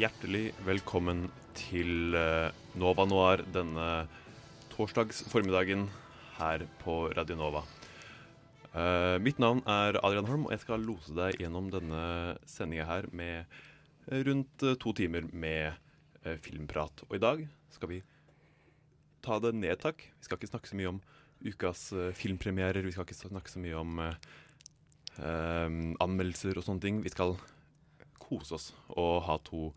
Hjertelig velkommen til eh, Nova Noir denne torsdags formiddagen her på Radio Nova. Uh, mitt navn er Adrian Holm, og jeg skal lose deg gjennom denne sendinga her med eh, rundt to timer med uh, filmprat. Og i dag skal vi ta det ned takk. Vi skal ikke snakke så mye om ukas uh, filmpremierer, vi skal ikke snakke så mye om anmeldelser og sånne ting. Vi skal kose oss og ha to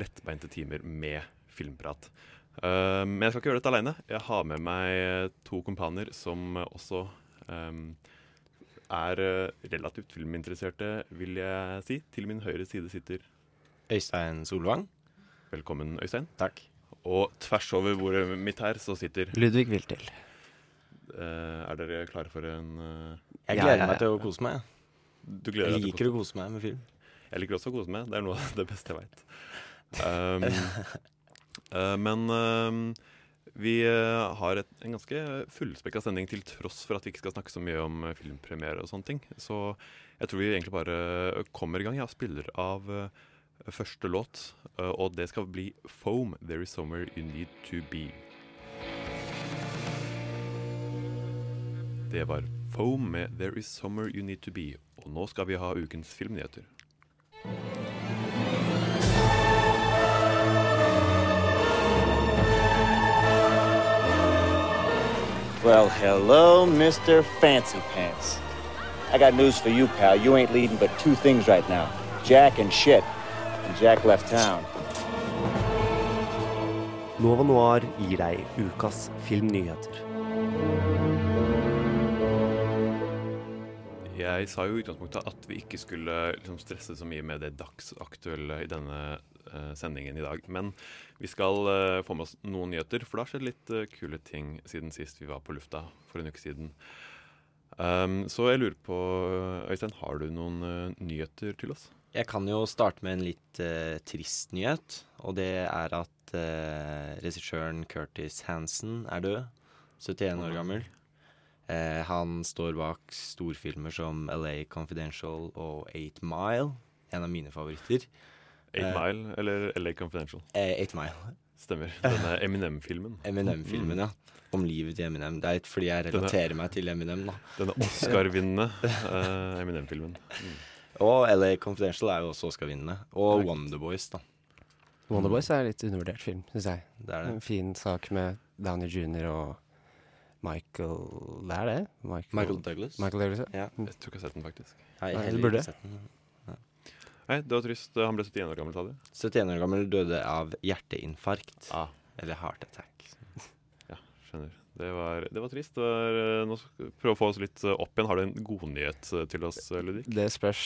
lettbeinte timer med filmprat. Uh, men jeg skal ikke gjøre dette alene. Jeg har med meg to kompaner som også um, er uh, relativt filminteresserte, vil jeg si. Til min høyre side sitter Øystein Solvang. Velkommen, Øystein. Takk. Og tvers over bordet mitt her så sitter Ludvig Wiltel. uh, Er dere klare for en uh, Jeg gleder ja, ja. meg til å kose meg. Du gleder Jeg deg til liker å kose meg med film. Jeg liker også å kose meg. Det er noe av det beste jeg veit. Um, uh, men uh, vi eh, har et, en ganske fullspekka sending til tross for at vi ikke skal snakke så mye om uh, filmpremiere og sånne ting. Så jeg tror vi egentlig bare kommer i gang. Jeg spiller av eh, første låt, eh, og det skal bli Foam, 'There Is Somewhere You Need To Be'. Det var Foam med 'There Is Somewhere You Need To Be'. Og nå skal vi ha ukens filmnyheter. Well, hello, Mr. Fancy Pants. I got news for you, pal. You ain't leading but two things right now Jack and shit. And Jack left town. Nova Noir gir deg ukas filmnyheter. Jeg sa jo i utgangspunktet at vi ikke skulle liksom, stresse så mye med det dagsaktuelle i denne uh, sendingen i dag. Men vi skal uh, få med oss noen nyheter, for det har skjedd litt uh, kule ting siden sist vi var på lufta for en uke siden. Um, så jeg lurer på, Øystein, har du noen nyheter til oss? Jeg kan jo starte med en litt trist nyhet. Og det er at regissøren Curtis Hansen er død. 71 år gammel. Eh, han står bak storfilmer som LA Confidential og Eight Mile. En av mine favoritter. Eight Eh. Mile eller LA Confidential? Eh, Eight Mile. Stemmer. Denne Eminem-filmen. Eminem-filmen, ja. Om livet til Eminem. Det er fordi jeg Denne- relaterer meg til Eminem, da. Denne Oscar-vinnende eh, Eminem-filmen. Mm. Og LA Confidential er jo også Oscar-vinnende. Og Korrekt. Wonderboys, da. Wonderboys er en litt undervurdert film, syns jeg. Det er det. En fin sak med Downey jr. og Michael Det er det? Michael, Michael Douglas. Michael Douglas, ja. Ja. Jeg tror ikke jeg har sett den, faktisk. Nei, Nei, burde. sett den. Nei, det var trist. Han ble 71 år gammel, sa du? 71 år gammel døde av hjerteinfarkt. Ah, Eller heart attack. ja, skjønner. Det var, det var trist. Det var, eh, nå skal vi prøve å få oss litt eh, opp igjen. Har du en godnyhet eh, til oss, Ludvig? Det spørs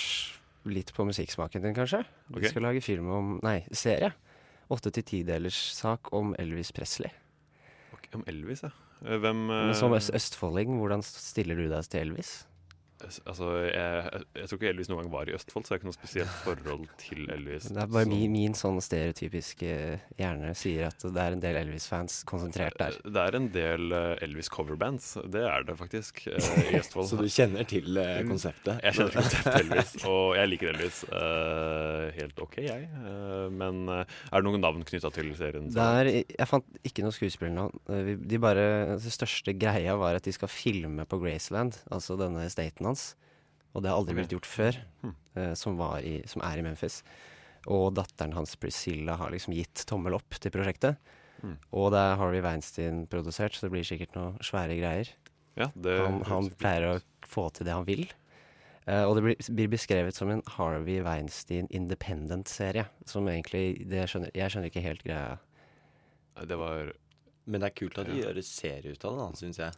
litt på musikksmaken din, kanskje. Ok. Vi skal lage film om Nei, serie. Åtte til tidelers sak om Elvis Presley. Ok, Om Elvis, ja. Eh, Hvem eh, som østfolding, hvordan stiller du deg til Elvis? Altså, jeg, jeg, jeg tror ikke Elvis noen gang var i Østfold, så jeg har ikke noe spesielt forhold til Elvis. Det er bare Så- min, min sånn stereotypiske hjerne sier at det er en del Elvis-fans konsentrert der. Det er en del eh, Elvis coverbands. Det er det faktisk eh, i Østfold. Så du kjenner til eh, konseptet? Jeg kjenner til konseptet Elvis, og jeg liker Elvis uh, helt OK, jeg. Uh, men er det noen navn knytta til serien? Det er, jeg fant ikke noe skuespillernavn. De bare, det største greia var at de skal filme på Graceland, altså denne staten hans. Og det har aldri blitt gjort før, Hmm. eh, som, var i, som er i Memphis. Og datteren hans Priscilla har liksom gitt tommel opp til prosjektet. Mm. Og det er Harvey Weinstein produsert, så det blir sikkert noe svære greier. Ja, det Han, han pleier å få til det han vil. Uh, og det blir, blir beskrevet som en Harvey Weinstein independent-serie. Som egentlig det skjønner, Jeg skjønner ikke helt greia. Det var Men det er kult at de Ja. gjør serie ut av det, syns jeg.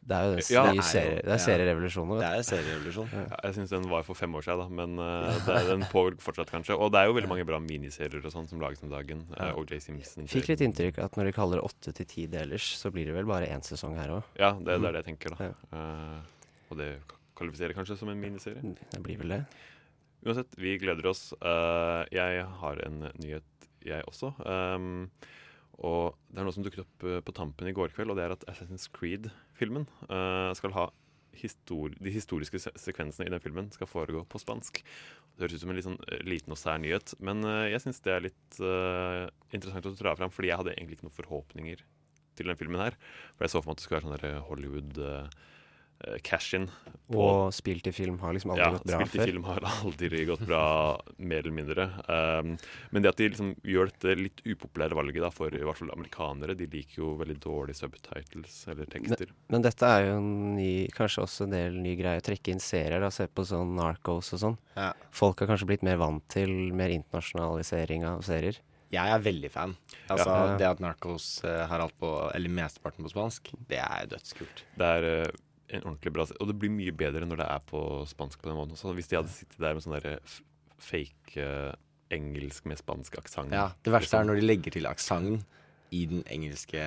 Det er jo den Ja, nye det er serie, det er serierevolusjonen. Det er serierevolusjon. Ja, jeg syns den var for fem år siden, da, men uh, det, er- den pågår fortsatt, kanskje. Og det er jo veldig mange bra miniserier og sånn som lages om dagen. Uh, OJ Simpson. Fikk litt inntrykk at når de kaller det åtte til ti delers, så blir det vel bare én sesong her òg. Ja, det, det er det jeg tenker, da. Ja. Eh, og det kvalifiserer kanskje som en miniserie. Det blir vel det. Uansett, vi gleder oss. Uh, jeg har en nyhet, jeg også. Um, og det er noe som dukket opp eh, på tampen i går kveld, og det er at Assassin's Creed-filmen eh, skal ha histori de historiske se sekvensene i den filmen skal foregå på spansk. Det høres ut som en sånn eh, liten og sær nyhet, men eh, jeg syns det er litt interessant å dra fram, fordi jeg hadde egentlig ikke noen forhåpninger til den filmen her. For jeg så for meg at det skulle være sånn Hollywood eh, cash-in. Og spilt i film har liksom aldri ja, gått bra før? Ja, spilt i film har aldri gått bra, mer eller mindre. Um, men det at de liksom gjør dette litt upopulære valget da, for i hvert fall amerikanere De liker jo veldig dårlige subtitles eller tekster. Men dette er jo en ny, kanskje også en del ny greie. Å trekke inn serier. da, Se på sånn Narcos og sånn. Ja. Folk har kanskje blitt mer vant til mer internasjonalisering av serier. Jeg er veldig fan. Altså, Ja. Det at Narcos eh, har alt på, eller mesteparten på spansk, det er dødskult. Det er eh, en ordentlig bra Og det blir mye bedre når det er på spansk på den måten. også. hvis de hadde sittet der med sånn der fake uh, engelsk med spansk aksent Ja, Det verste er når de legger til aksenten i den engelske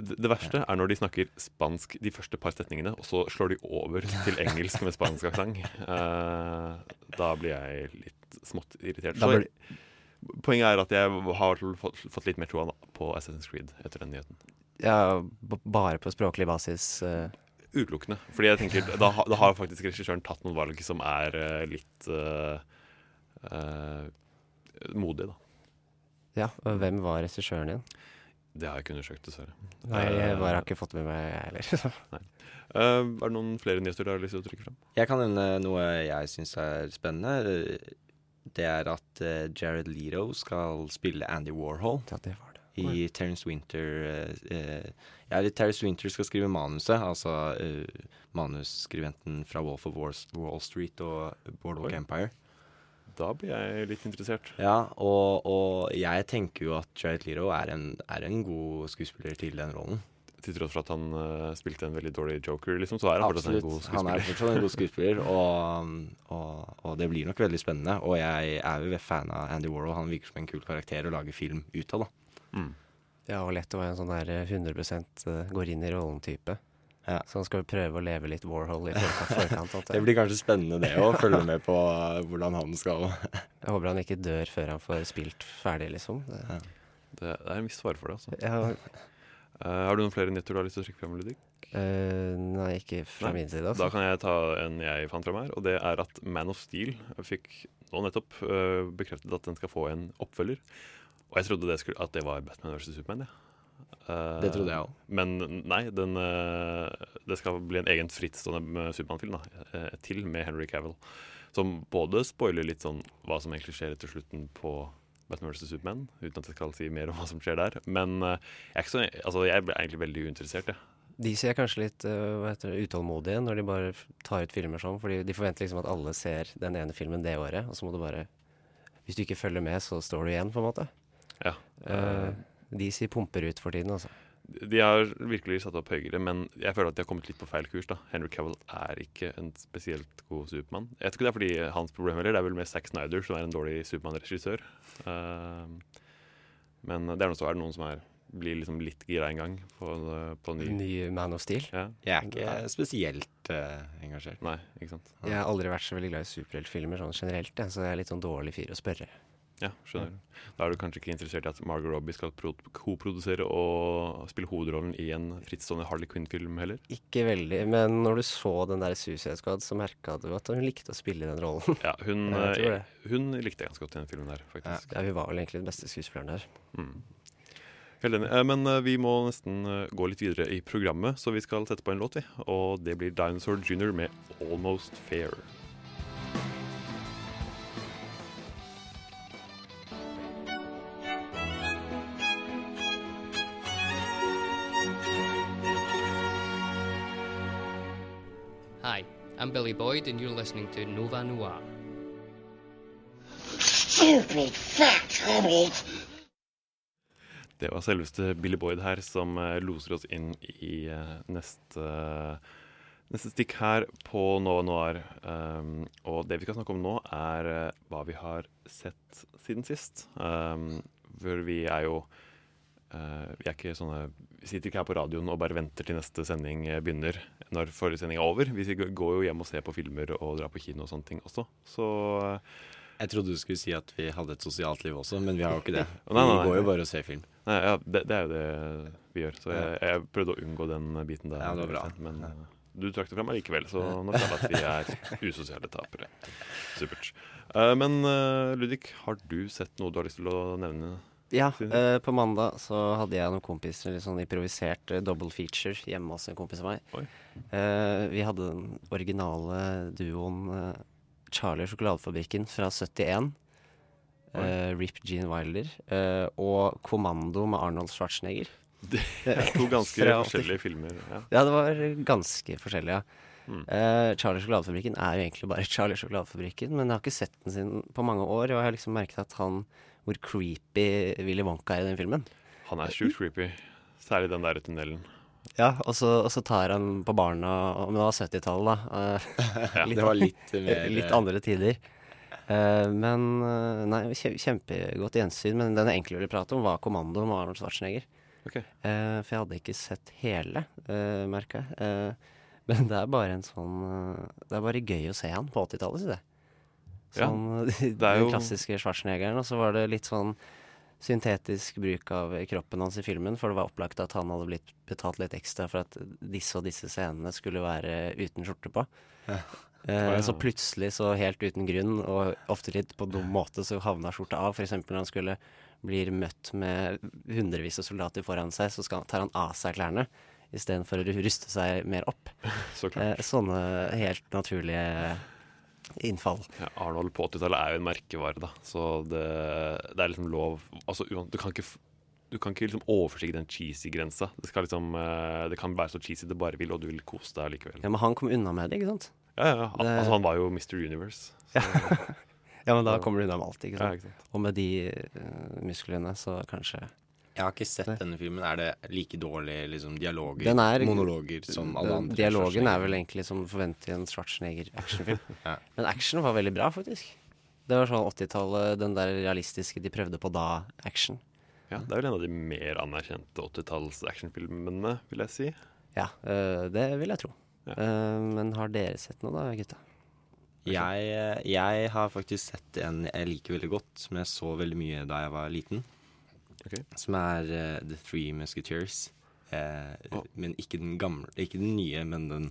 det, det verste er når de snakker spansk de første par setningene, og så slår de over til engelsk med spansk aksent. Uh, da blir jeg litt smått irritert. Så Poenget er at jeg har fått, fått litt mer troa på Assassin's Creed etter den nyheten. Ja, bare på språklig basis. eh, Utelukkende. Fordi jeg tenker, da, da har faktisk regissøren tatt noen valg som er uh, litt uh, uh, modige, da. ja, og hvem var regissøren din? Det har jeg ikke undersøkt, dessverre. Nei, jeg Eh, bare har ikke fått med meg, jeg heller. eh, er det noen flere nyheter du har lyst til å trykke frem? Jeg kan nevne noe jeg syns er spennende. Det er at eh, Jared Leto skal spille Andy Warhol Ja, det var det. I Terence Winter eh, eh, Ja, Terence Winter skal skrive manuset. Altså eh, manusskriventen fra Wolf of Wall, Wall Street og Boardwalk. Empire. Da blir jeg litt interessert. Ja, og, og jeg tenker jo at Jared Leto er en, er en god skuespiller til den rollen. Til tross for at han uh, spilte en veldig dårlig joker, liksom, så er han fortsatt en god Han er skuespiller. fortsatt en god skuespiller, og, og, og det blir nok veldig spennende. Og jeg er jo fan av Andy Warhol. Han virker som en kul karakter å lage film ut av, da. Mm. Ja, og Letto er en sånn der eh, 100 eh, går inn i rollen-type. Ja. Så han skal prøve å leve litt Warhol i forkant. forkant Det blir kanskje spennende det å følge med på uh, hvordan han skal Jeg håper han ikke dør før han får spilt ferdig, liksom. Det, Det, det er en viss fare for det, altså. ja, Uh, har du noen flere nyheter du har lyst til å trykke frem, Ludvig? Uh, nei, ikke fra Nei, min side, Da altså. kan jeg ta en jeg fant frem her, og det er at Man of Steel fikk nå nettopp uh, bekreftet at den skal få en oppfølger. Og jeg trodde det skulle, at det var Batman vs. Superman, Ja. Uh, Det trodde jeg òg. Men nei, den, uh, det skal bli en egen frittstående Supermann-film da, eh, til med Henry Cavill. Som både spoiler litt sånn hva som egentlig skjer etter slutten på Batman vs. Superman, uten at jeg skal si mer om hva som skjer der. Men eh, jeg er, så, altså, jeg ble egentlig veldig uinteressert, jeg. De ser kanskje litt eh, det, utålmodige når de bare tar ut filmer sånn, fordi de forventer liksom at alle ser den ene filmen det året, og så må du bare Hvis du ikke følger med, så står du igjen, på en måte. Ja. Uh, de sier pumper ut for tiden, altså. De har virkelig satt opp høyere, men jeg føler at de har kommet litt på feil kurs. da. Henry Cavill er ikke en spesielt god Supermann. Jeg tror ikke det er fordi hans problem heller, det er vel med Zack Snyder, som er en dårlig Supermann-regissør. Uh, men det er, noe, så er det noen som er, blir liksom litt gira en gang på, på ny. Ny Man of Steel. Ja, Jeg er ikke spesielt uh, engasjert. Nei, ikke sant. Jeg har aldri vært så veldig glad i superheltfilmer sånn generelt, så jeg er litt sånn dårlig fyr å spørre. Ja, skjønner. Da er du kanskje ikke interessert i at Margot Robbie skal koprodusere og spille hovedrollen i en frittstående Harley Quinn-film heller? Ikke veldig, men når du så den der Suicide Squad, så merka du at hun likte å spille den rollen. Ja, hun, Jeg eh, hun likte jeg ganske godt i den filmen der, faktisk. Ja, hun var vel egentlig den beste skuespilleren der. Mm. Helt enig. Eh, Men eh, vi må nesten gå litt videre i programmet, så vi skal sette på en låt, vi. Og det blir Dinosaur Junior med 'Almost Fair'. Boyd, and you're listening to Nova Noir. Stupid fat hobbit. Det var selveste Billy Boyd her som eh, loser oss inn i eh, neste, neste stikk her på Nova Noir. Um, og det vi skal snakke om nå, er eh, hva vi har sett siden sist. Um, for vi er jo uh, Vi er ikke sånne Vi sitter ikke her på radioen og bare venter til neste sending begynner når forrige sending er over. Vi går jo hjem og ser på filmer og drar på kino og sånne ting også. Så eh, Jeg trodde du skulle si at vi hadde et sosialt liv også, men vi har jo ikke det. Nei, nei, Vi nei. går jo bare og ser film. Nei, ja, det, det er jo det vi gjør. Så jeg, jeg prøvde å unngå den biten der. Ja, det var bra. Men eh, du trakk det fram allikevel, så nå føler jeg at vi er usosiale tapere. Supert. Eh, men Ludvig, har du sett noe du har lyst til å nevne? Ja, eh, på mandag så hadde jeg noen kompiser, litt sånn improvisert eh, double feature hjemme hos en kompis av meg. Eh, vi hadde den originale duoen eh, Charlie og sjokoladefabrikken fra 71. eh, Rip Gene Wilder. eh, og Kommando med Arnold Schwarzenegger. Det er to ganske forskjellige filmer. Ja. Ja, det var ganske forskjellige. ja. Mm. Uh, Charlie Sjokoladefabrikken er jo egentlig bare Charlie Sjokoladefabrikken, men jeg har ikke sett den siden på mange år, og jeg har liksom merket at han hvor creepy Willy Wonka er i den filmen. Han er sjukt creepy. Særlig den der tunnelen. Ja, og så, og så tar han på barna og- Men det var 70-tallet, da. Eh, Det var litt mer litt andre tider. Uh, men eh, Nei, kjempegodt gjensyn. Men den jeg egentlig ville prate om, var 'Kommando' med Arnold Schwarzenegger. Okay. Uh, for jeg hadde ikke sett hele, uh, merka jeg. Eh, men det er bare en sånn eh, Det er bare gøy å se han på 80-tallet, sier jeg. Ja, Sånn, det er Den klassiske Schwarzeneggeren. Og så var det litt sånn syntetisk bruk av kroppen hans i filmen, for det var opplagt at han hadde blitt betalt litt ekstra for at disse og disse scenene skulle være uten skjorte på. Ja. Eh, Så plutselig, så helt uten grunn, og ofte litt på dum måte, så havna skjorta av. F.eks. når han skulle blir møtt med hundrevis av soldater foran seg, så skal, tar han av seg klærne istedenfor å ruste seg mer opp. Så. Eh, sånne helt naturlige innfall. Ja, Arnold på 80-tallet er jo en merkevare, da. Så det, det er liksom lov Altså, du kan ikke du kan ikke liksom overstige den cheesy-grensa. Det, skal liksom, eh, det kan være så cheesy det bare vil, og du vil kose deg likevel. Ja, Men han kom unna med det, ikke sant? Ja, ja, ja. Det- Altså, han var jo Mr. Universe. Så, Ja, men da kommer du unna med alt, ikke ja, ikke sant? Og med de uh, musklene, så kanskje Jeg har ikke sett denne filmen. Er det like dårlig liksom, dialoger, Den er- monologer, som alle andre? Dialogen er vel egentlig som forventet i en Schwarzenegger-actionfilm. Ja. Men actionen var veldig bra, faktisk. Det var sånn 80-tallet, den der realistiske de prøvde på da-action. Ja, det er vel en av de mer anerkjente 80-talls actionfilmene, vil jeg si. Ja, øh, det vil jeg tro. Ja. Uh, men har dere sett noe, da, gutta? Jeg, eh, jeg har faktisk sett en jeg liker veldig godt, som jeg så veldig mye da jeg var liten. Ok. Som er uh, The Three Musketeers. Uh, oh. Men ikke den gamle Ikke den nye, men den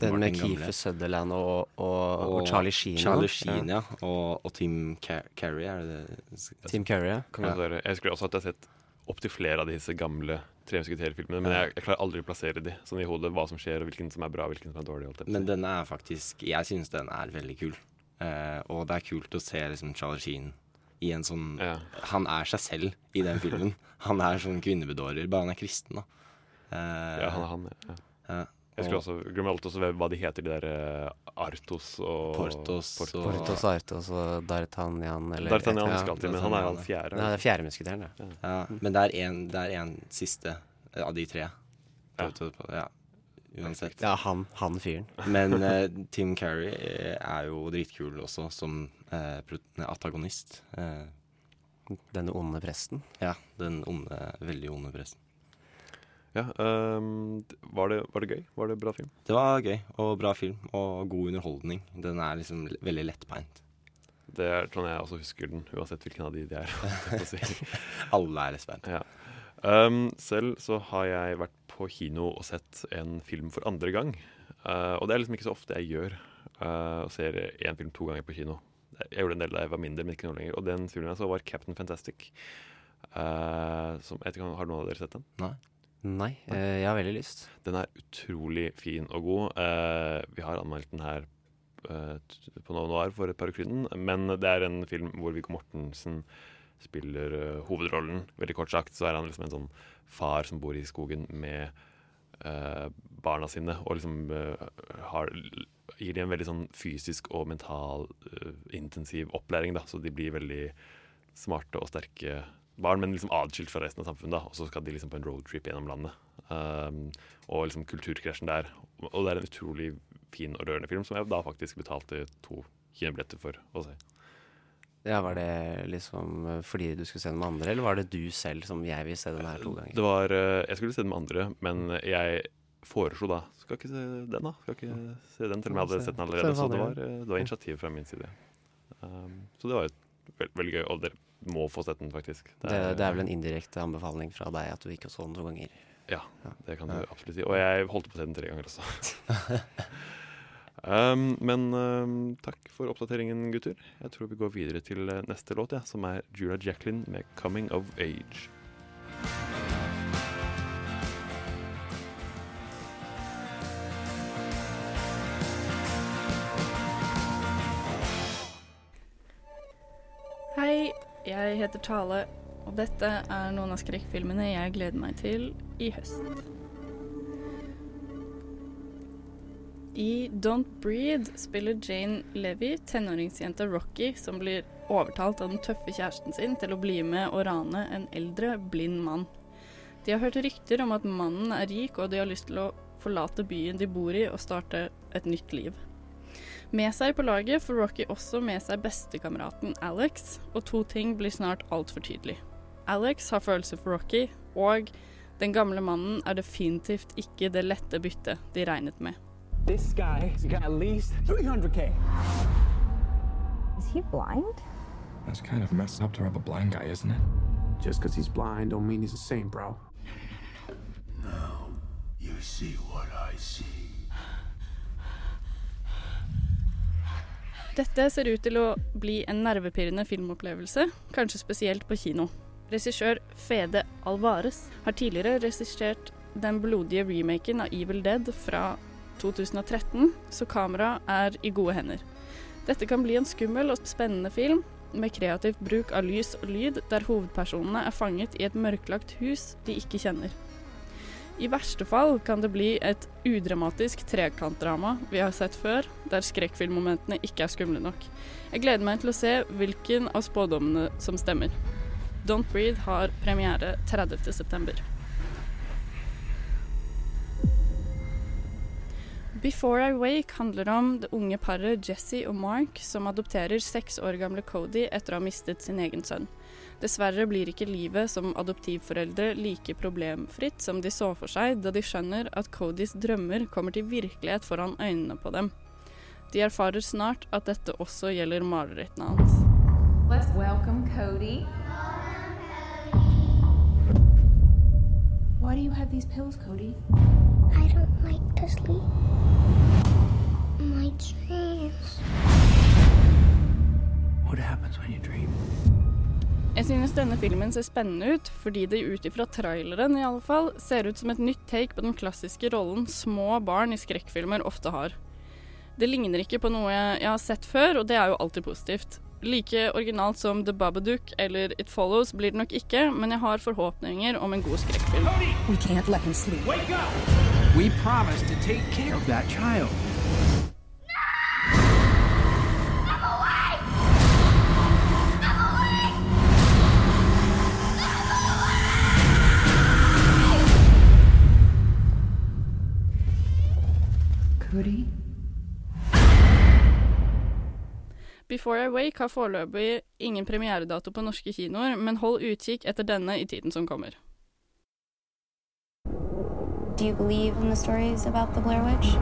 Den med. Kiefer Sutherland og, og, og, Charlie Sheen. Charlie Sheen, ja. Og, og Tim Car Carrey, er det det? Tim Carrey, ja. Være. Jeg skulle også at jeg har sett opptil flere av disse gamle Tre musketerer-filmene, men jeg, jeg klarer aldri å plassere de sånn i hodet, hva som skjer, og hvilken som er bra, og hvilken som er dårlig. jeg på Men denne er faktisk Jeg syns den er veldig kul. Uh, og det er kult å se liksom Charlie Sheen i en sånn Ja. Han er seg selv i den filmen. han er sånn kvinnebedårer, bare han er kristen, da. Uh, Ja, han er han, ja. ja. Jeg skulle også glemmer alltid også hva de heter, de der eh, Artos og Portos og- Portos Artos og D'Artagnan eller D'Artagnan ja. husker alltid, men han er han fjerde. Nei, det er fjerde musketeren, ja. ja, Men det er er en siste eh, av de tre. Ja. Ja. Uansett. Ja, han, han fyren. Men uh, Tim Carrey eh, er jo dritkul også, som uh, atagonist. antagonist. Eh, Denne onde presten. ja, den onde, veldig onde presten. Ja, um, var, det, var det gøy? Var det bra film? Det var gøy og bra film og god underholdning. Den er liksom veldig lettbeint. Det er sånn jeg også husker den, uansett hvilken av de de er. Alle er lettbeint. Ja. Um, selv så har jeg vært på kino og sett en film for andre gang. Uh, og det er liksom ikke så ofte jeg gjør. Uh, og ser én film to ganger på kino. Jeg gjorde en del da jeg var mindre, men ikke noe lenger. Og den filmen jeg så, var Captain Fantastic. Uh, som, ikke, har noen av dere sett den? Nei? Nei, eh, jeg har veldig lyst. Den er utrolig fin og god. Uh, vi har anmeldt den her uh, på Nova Noir for et par uker siden. Men det er en film hvor Viggo Mortensen spiller uh, hovedrollen. Veldig kort sagt så er han liksom en sånn far som bor i skogen med uh, barna sine, og liksom uh, har, gir dem en veldig sånn fysisk og mental intensiv opplæring, da, så de blir veldig smarte og sterke barn, men liksom adskilt fra resten av samfunnet. da, Og så skal de liksom på en roadtrip gjennom landet. Um, og liksom kulturkrasjen der. Og det er en utrolig fin og rørende film som jeg da faktisk betalte to kinobilletter for å se. Ja, Var det liksom fordi du skulle se den med andre, eller var det du selv som jeg vil se den her to ganger? Det var, eh, Jeg skulle se den med andre, men jeg foreslo da Skal ikke se den, da. Skal ikke se den, til og med jeg hadde sett den allerede. Så det var, eh, det var initiativ fra min side. Um, så det var et veld, veldig gøy. Og dere må få sett den, faktisk. Det, det er vel en indirekte anbefaling fra deg at du ikke så den to ganger? Ja, det kan du absolutt si. Og jeg holdt på å se den tre ganger også. um, men um, takk for oppdateringen, gutter. Jeg tror vi går videre til eh, neste låt, ja, som er Jura Jacqueline med 'Coming of Age'. Hei, jeg heter Tale, og dette er noen av skrekkfilmene jeg gleder meg til i høst. I Don't Breathe spiller Jane Levy tenåringsjenta Rocky som blir overtalt av den tøffe kjæresten sin til å bli med og rane en eldre, blind mann. De har hørt rykter om at mannen er rik, og de har lyst til å forlate byen de bor i og starte et nytt liv. Med seg på laget får Rocky også med seg bestekameraten Alex, og to ting blir snart altfor tydelig. Alex har følelser for Rocky, og den gamle mannen er definitivt ikke det lette byttet de regnet med. This guy's got at least 300K. Is he blind? That's kind of messed up to rob a blind guy, isn't it? Just because he's blind don't mean he's the same, bro. You see what I see. Dette ser ut til å bli en nervepirrende filmopplevelse, kanskje spesielt på kino. Regissør Fede Alvarez har tidligere regissert den blodige remaken av Evil Dead fra 2013, så kameraet er i gode hender. Dette kan bli en skummel og spennende film med kreativt bruk av lys og lyd, der hovedpersonene er fanget i et mørklagt hus de ikke kjenner. I verste fall kan det bli et udramatisk trekantdrama vi har sett før, der skrekkfilmmomentene ikke er skumle nok. Jeg gleder meg til å se hvilken av spådommene som stemmer. Don't Breathe har premiere 30.9. Before I Wake handler om det unge paret Jesse og Mark som adopterer seks år gamle Cody etter å ha mistet sin egen sønn. Dessverre blir ikke livet som adoptivforeldre like problemfritt som de så for seg, da de skjønner at Codys drømmer kommer til virkelighet foran øynene på dem. De erfarer snart at dette også gjelder marerittene hans. Let's Cody. Why do you have these pills, Cody? I don't like to sleep. My dreams. What happens when you dream? Jeg synes denne filmen ser spennende ut, fordi det ut ifra traileren i alle fall ser ut som et nytt take på den klassiske rollen små barn i skrekkfilmer ofte har. Det ligner ikke på noe jeg har sett før, og det er jo alltid positivt. Like originalt som The Babadook eller It Follows blir det nok ikke, men jeg har forhåpninger om en god skrekkfilm. We Before I Wake har foreløpig ingen premieredato på norske kinoer, men hold utkikk etter denne i tiden som kommer. Do you believe in the stories about the Blair Witch?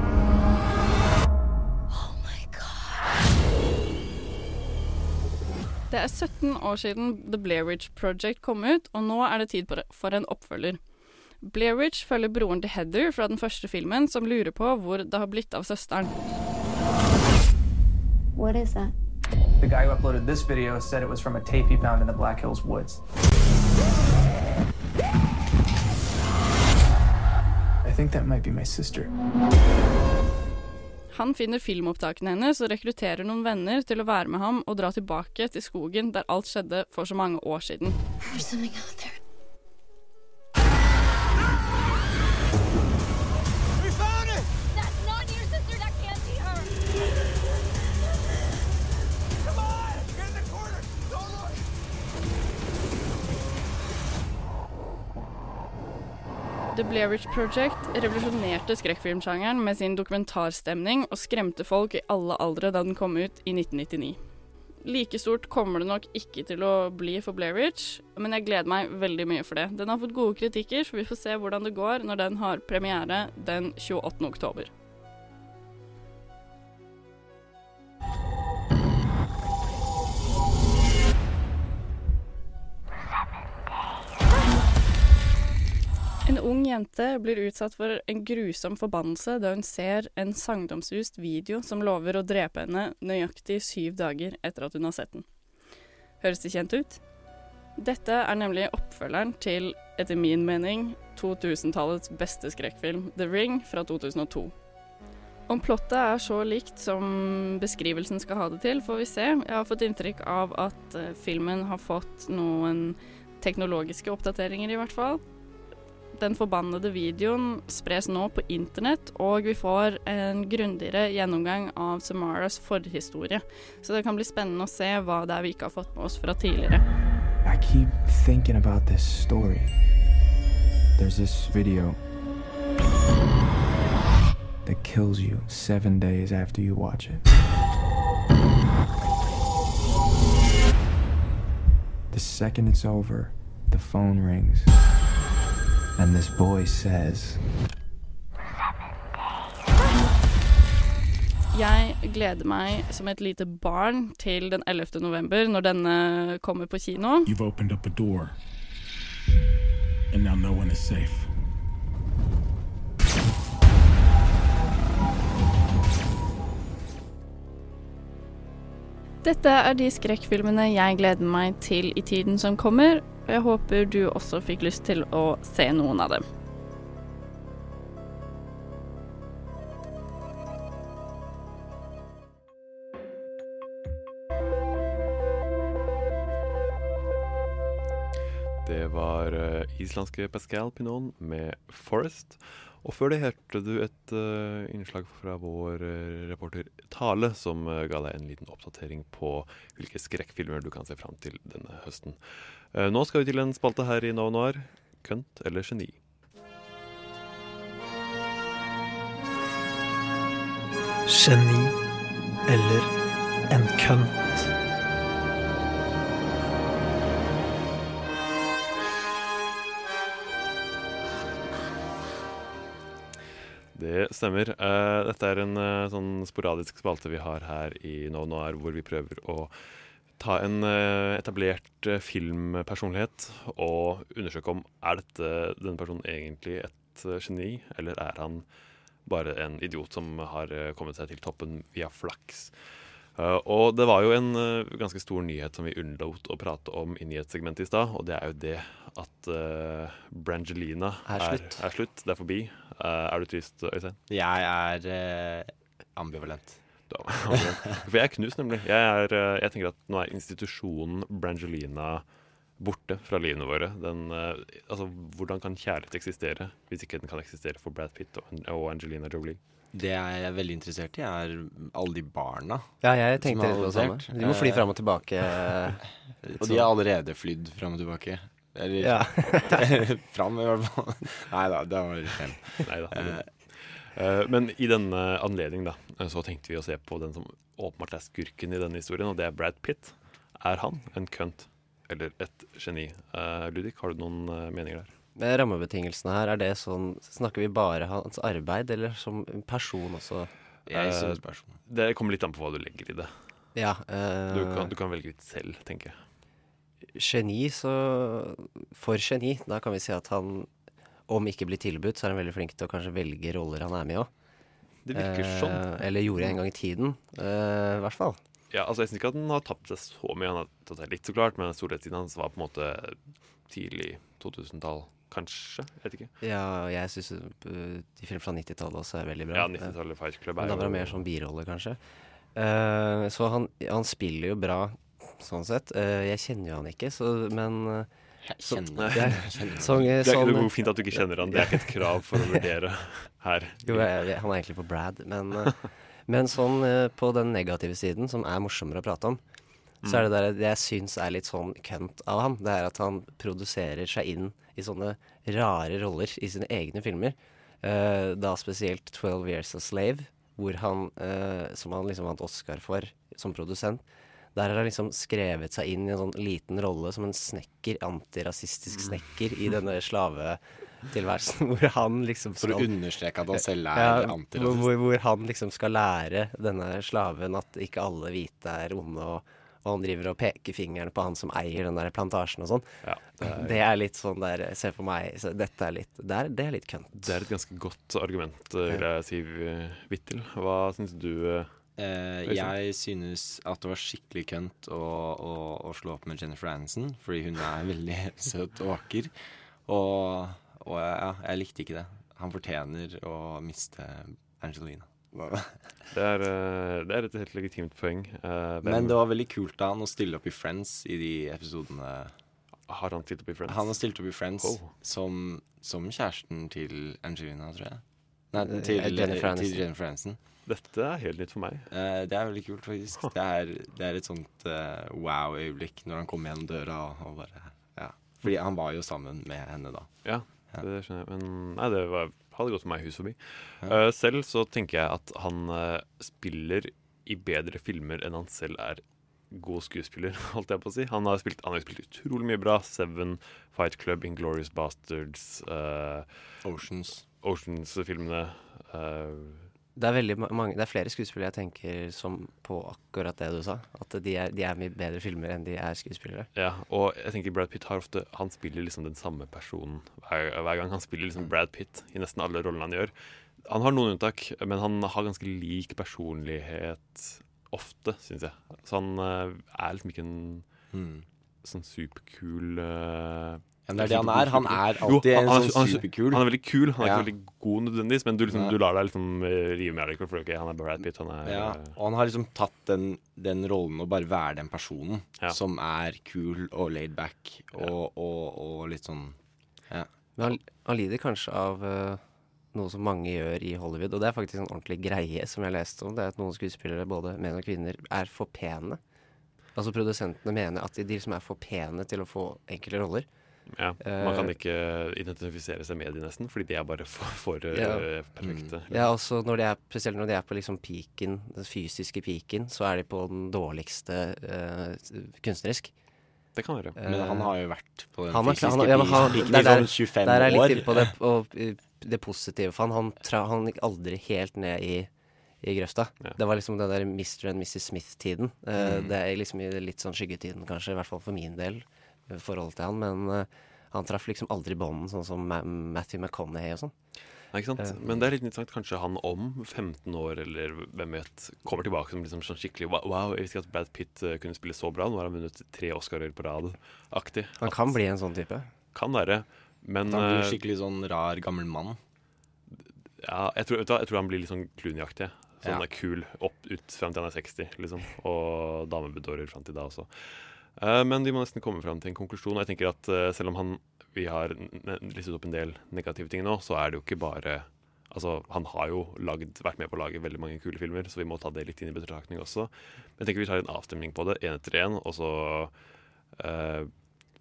Det er 17 år siden The Blair Witch Project kom ut, og nå er det tid for en oppfølger. Blair Witch følger broren til Heather fra den første filmen, som lurer på hvor det har blitt av søsteren. What is that? The guy who uploaded this video said it was from a tape he found in the Black Hills woods. I think that might be my sister. Han finner filmopptakene hennes og rekrutterer noen venner til å være med ham og dra tilbake til skogen der alt skjedde for så mange år siden. There's something out there. The Blair Witch Project revolusjonerte skrekkfilmsjangeren med sin dokumentarstemning og skremte folk i alle aldre da den kom ut i 1999. Like stort kommer det nok ikke til å bli for Blair Witch, men jeg gleder meg veldig mye for det. Den har fått gode kritikker, så vi får se hvordan det går når den har premiere den 28. oktober. En ung jente blir utsatt for en grusom forbannelse da hun ser en sagnomsust video som lover å drepe henne nøyaktig syv dager etter at hun har sett den. Høres det kjent ut? Dette er nemlig oppfølgeren til, etter min mening, 2000-tallets beste skrekkfilm, The Ring, fra 2002. Om plottet er så likt som beskrivelsen skal ha det til, får vi se. Jeg har fått inntrykk av at eh, filmen har fått noen teknologiske oppdateringer, i hvert fall. Den forbannede videoen spres nå på internett, og vi får en grundigere gjennomgang av Samaras forhistorie. Så det kan bli spennende å se hva det er vi ikke har fått med oss fra tidligere. I keep thinking about this story. There's this video that kills you seven days after you watch it. The second it's over, the phone rings. And this boy says, Jeg gleder meg som et lite barn til den 11. november, når denne kommer på kino. You've opened up a door. And now no one is safe. Dette er de skrekkfilmene jeg gleder meg til i tiden som kommer, og jeg håper du også fikk lyst til å se noen av dem. Det var eh, islandske Pascal Pinon med 'Forest'. Og før det hørte du et uh, innslag fra vår eh, reporter Tale, som uh, ga deg en liten oppdatering på hvilke skrekkfilmer du kan se fram til denne høsten. Eh, nå skal vi til en spalte her i Nova Noir. Kønt eller geni? Geni eller en kønt. Det stemmer. Eh, dette er en eh, sånn sporadisk spalte vi har her i Nova Noir, hvor vi prøver å ta en eh, etablert eh, filmpersonlighet og undersøke om er dette denne personen egentlig et eh, geni, eller er han bare en idiot som har kommet seg til toppen via flaks. Og det var jo en ganske stor nyhet som vi unnlot å prate om i nyhetssegmentet i stad, og det er jo det at Brangelina Er slutt. Er, slutt. Det er forbi. Er du trist, Øystein? Jeg er ambivalent. Du av. For jeg er knust, nemlig. Jeg, er, eh, jeg tenker at nå er institusjonen Brangelina borte fra livene våre. Den, eh, altså, hvordan kan kjærlighet eksistere hvis ikke den kan eksistere for Brad Pitt og, Angelina Jolie? Det jeg er veldig interessert i, er alle de barna. Ja, jeg tenkte det samme. De må fly fram og tilbake. Og de har allerede flydd fram og tilbake. Eller Ja. fram, i hvert fall. Nei da, det var feil. Men i denne anledning da, eh, så tenkte vi å se på den som åpenbart er skurken i denne historien, og det er Brad Pitt. Er han en kønt eller et geni? Uh, Ludvig, har du noen eh, meninger der? Med rammebetingelsene her, er det sånn Snakker vi bare hans arbeid, eller som person også? Jeg som person. Det kommer litt an på hva du legger i det. Ja, uh... du, kan, du kan velge litt selv, tenker jeg. Geni, så For geni, da kan vi si at han om ikke blir tilbudt, så er han veldig flink til å kanskje velge roller han er med i òg. Det virker sånn. Eller gjorde en gang i tiden, eh, i hvert fall. Ja, altså Jeg syns ikke at han har tapt seg så mye. Han har tatt seg litt, så klart, men storhetstiden hans var på en måte tidlig 2000-tall, kanskje? Vet ikke. Ja, jeg syns de filmene fra 90-tallet også er veldig bra. Ja, 90-tallet Fight Club er Men da var det mer sånn birolle, kanskje. Eh, så han, han spiller jo bra, sånn sett. Eh, jeg kjenner jo han ikke, så, men så- kjenner- sånn- Det er ikke noe fint at du ikke kjenner han. Det er ikke et krav for å vurdere her. Jo, jeg, jeg, han er egentlig på Brad, men, eh, men sånn eh, på den negative siden, som er morsommere å prate om, så er det der det jeg syns er litt sånn kønt av han, det er at han produserer seg inn i sånne rare roller i sine egne filmer. Eh, da spesielt 'Twelve Years a Slave', hvor han, eh, som han liksom vant Oscar for som produsent. Der har han liksom skrevet seg inn i en sånn liten rolle som en snekker, antirasistisk snekker, i denne slavetilværelsen. Hvor han liksom For å understreke at han selv er Ja, antirasist. Hvor, hvor, han liksom skal lære denne slaven at ikke alle hvite er onde, og, og han driver og peker fingeren på han som eier den der plantasjen og sånn. det det, er- er litt sånn der Se på meg så Dette er litt Det er, det er litt kønt. Det er et ganske godt argument, eh, vil jeg si, Vittil. Hva syns du? Eh, Eh, jeg synes at det var skikkelig kønt å, å, å slå opp med Jennifer Aniston, fordi hun er veldig søt og vakker. Og, og ja, jeg likte ikke det. Han fortjener å miste Angelina. Det er, eh, det er et helt legitimt poeng. Eh, hvem- Men det var veldig kult av han å stille opp i Friends i de episodene. Har han stilt opp i Friends? Han har stilt opp i Friends Oh. som, som kjæresten til Angelina, tror jeg. Nei, Eh, til Jennifer Aniston. Dette er helt nytt for meg. Eh, det er veldig kult, faktisk. Det er, det er et sånt eh, wow-øyeblikk når han kommer gjennom døra og, og bare Ja. Fordi han var jo sammen med henne da. Ja, det skjønner jeg. Men nei, det var, hadde gått for meg hus forbi. Eh, selv så tenker jeg at han uh, spiller i bedre filmer enn han selv er god skuespiller, holdt jeg på å si. Han har spilt, han har spilt utrolig mye bra. Seven, Fight Club, Inglorious Bastards, uh, Oceans. Oceans-filmene. eh, Det er, mange, det er flere skuespillere jeg tenker som på akkurat det du sa. At de er, de er mye bedre filmer enn de er skuespillere. Ja, og jeg tenker Brad Pitt har ofte Han spiller liksom den samme personen hver, hver gang. Han spiller liksom Brad Pitt i nesten alle rollene han gjør. Han har noen unntak, men han har ganske lik personlighet ofte, syns jeg. Så han eh, er liksom ikke en Mm. sånn superkul eh, Ja, det er det han er. Han er Jo, alltid en han- sånn han- superkul. Han er veldig kul. Han er Ja. ikke veldig god nødvendigvis, men du, liksom, du lar deg liksom eh, rive med deg. For okay, han er Brad Pitt, han er Ja, og han har liksom tatt den, den rollen å bare være den personen Ja. som er kul og laid back og, og, og litt sånn Ja. Men han, han lider kanskje av uh, noe som mange gjør i Hollywood, og det er faktisk en ordentlig greie som jeg leste om. Det er at noen skuespillere, både menn og kvinner, er for pene. Altså produsentene mener at de, de som er for pene til å få enkelte roller. Ja, Man kan Eh, ikke identifisere seg med de nesten, fordi de er bare for, for eh, Ja. perfekte. Ja, også når de er, spesielt når de er på liksom piken, den fysiske piken, så er de på den dårligste uh, kunstnerisk. Det kan være. Men han har jo vært på den Han har- fysiske han har- ja, i der- der- sånn 25 Der er jeg litt år. inne på det, og, eh, det positive for han. Han, tra, han gikk aldri helt ned i, i grøfta. Det var liksom den der Mr. and Mrs. Smith-tiden. Eh, Mm. Det er liksom i litt sånn skyggetiden, kanskje, i hvert fall for min del, forhold til han. Men eh, han traff liksom aldri bånden, sånn som Matthew McConaughey og sånn. Nei, ikke sant? Eh, Men det er litt interessant. Kanskje han om 15 år, eller hvem vet, kommer tilbake som liksom sånn skikkelig Wow, wow jeg visste ikke at Brad Pitt eh, kunne spille så bra. Nå har han vunnet tre Oscarer på rad-aktig. Han kan bli en sånn type. Kan være. Men Han blir eh, skikkelig sånn rar, gammel mann. ja, jeg, tror, vet du, hva, jeg tror han blir litt sånn Clooney-aktig. Sånn Ja. er kul opp ut fram til han er 60, liksom. Og damebedårer fram til da også. Eh, men vi må nesten komme fram til en konklusjon. Og jeg tenker at eh, selv om han, vi har listet opp en del negative ting nå, så er det jo ikke bare Altså, Han har jo lagd, vært med på å lage veldig mange kule filmer, så vi må ta det litt inn i betraktning også. Men jeg tenker vi tar en avstemning på det, én etter én, og så uh,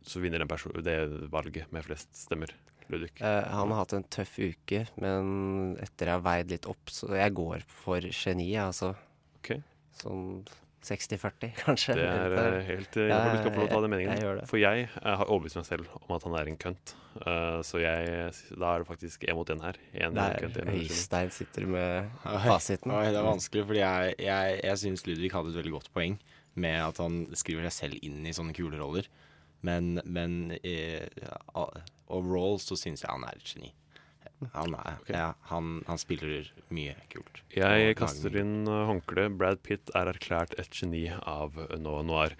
Så vinner den det valget med flest stemmer. Ludvig. Uh, han har hatt en tøff uke, men etter jeg har veid litt opp, så jeg går for geni, altså. Ok. Sånn 60-40, kanskje. Det er eh, helt Jeg Ja, du skal få lov til å ta den meningen. jeg. For jeg jeg har overbevist meg selv om at han er en kønt. Uh, så jeg, da er det faktisk én mot én her. En Der kønt, en. Øystein sitter med fasiten. oi, det er vanskelig, fordi jeg, jeg, jeg syns Ludvig hadde et veldig godt poeng med at han skriver seg selv inn i sånne kule roller. Men, men eh, ja, overall så syns jeg han er et geni. Han, er, ja, han, han spiller mye kult. Jeg kaster inn håndkleet. Brad Pitt er erklært et geni av Noah Noir.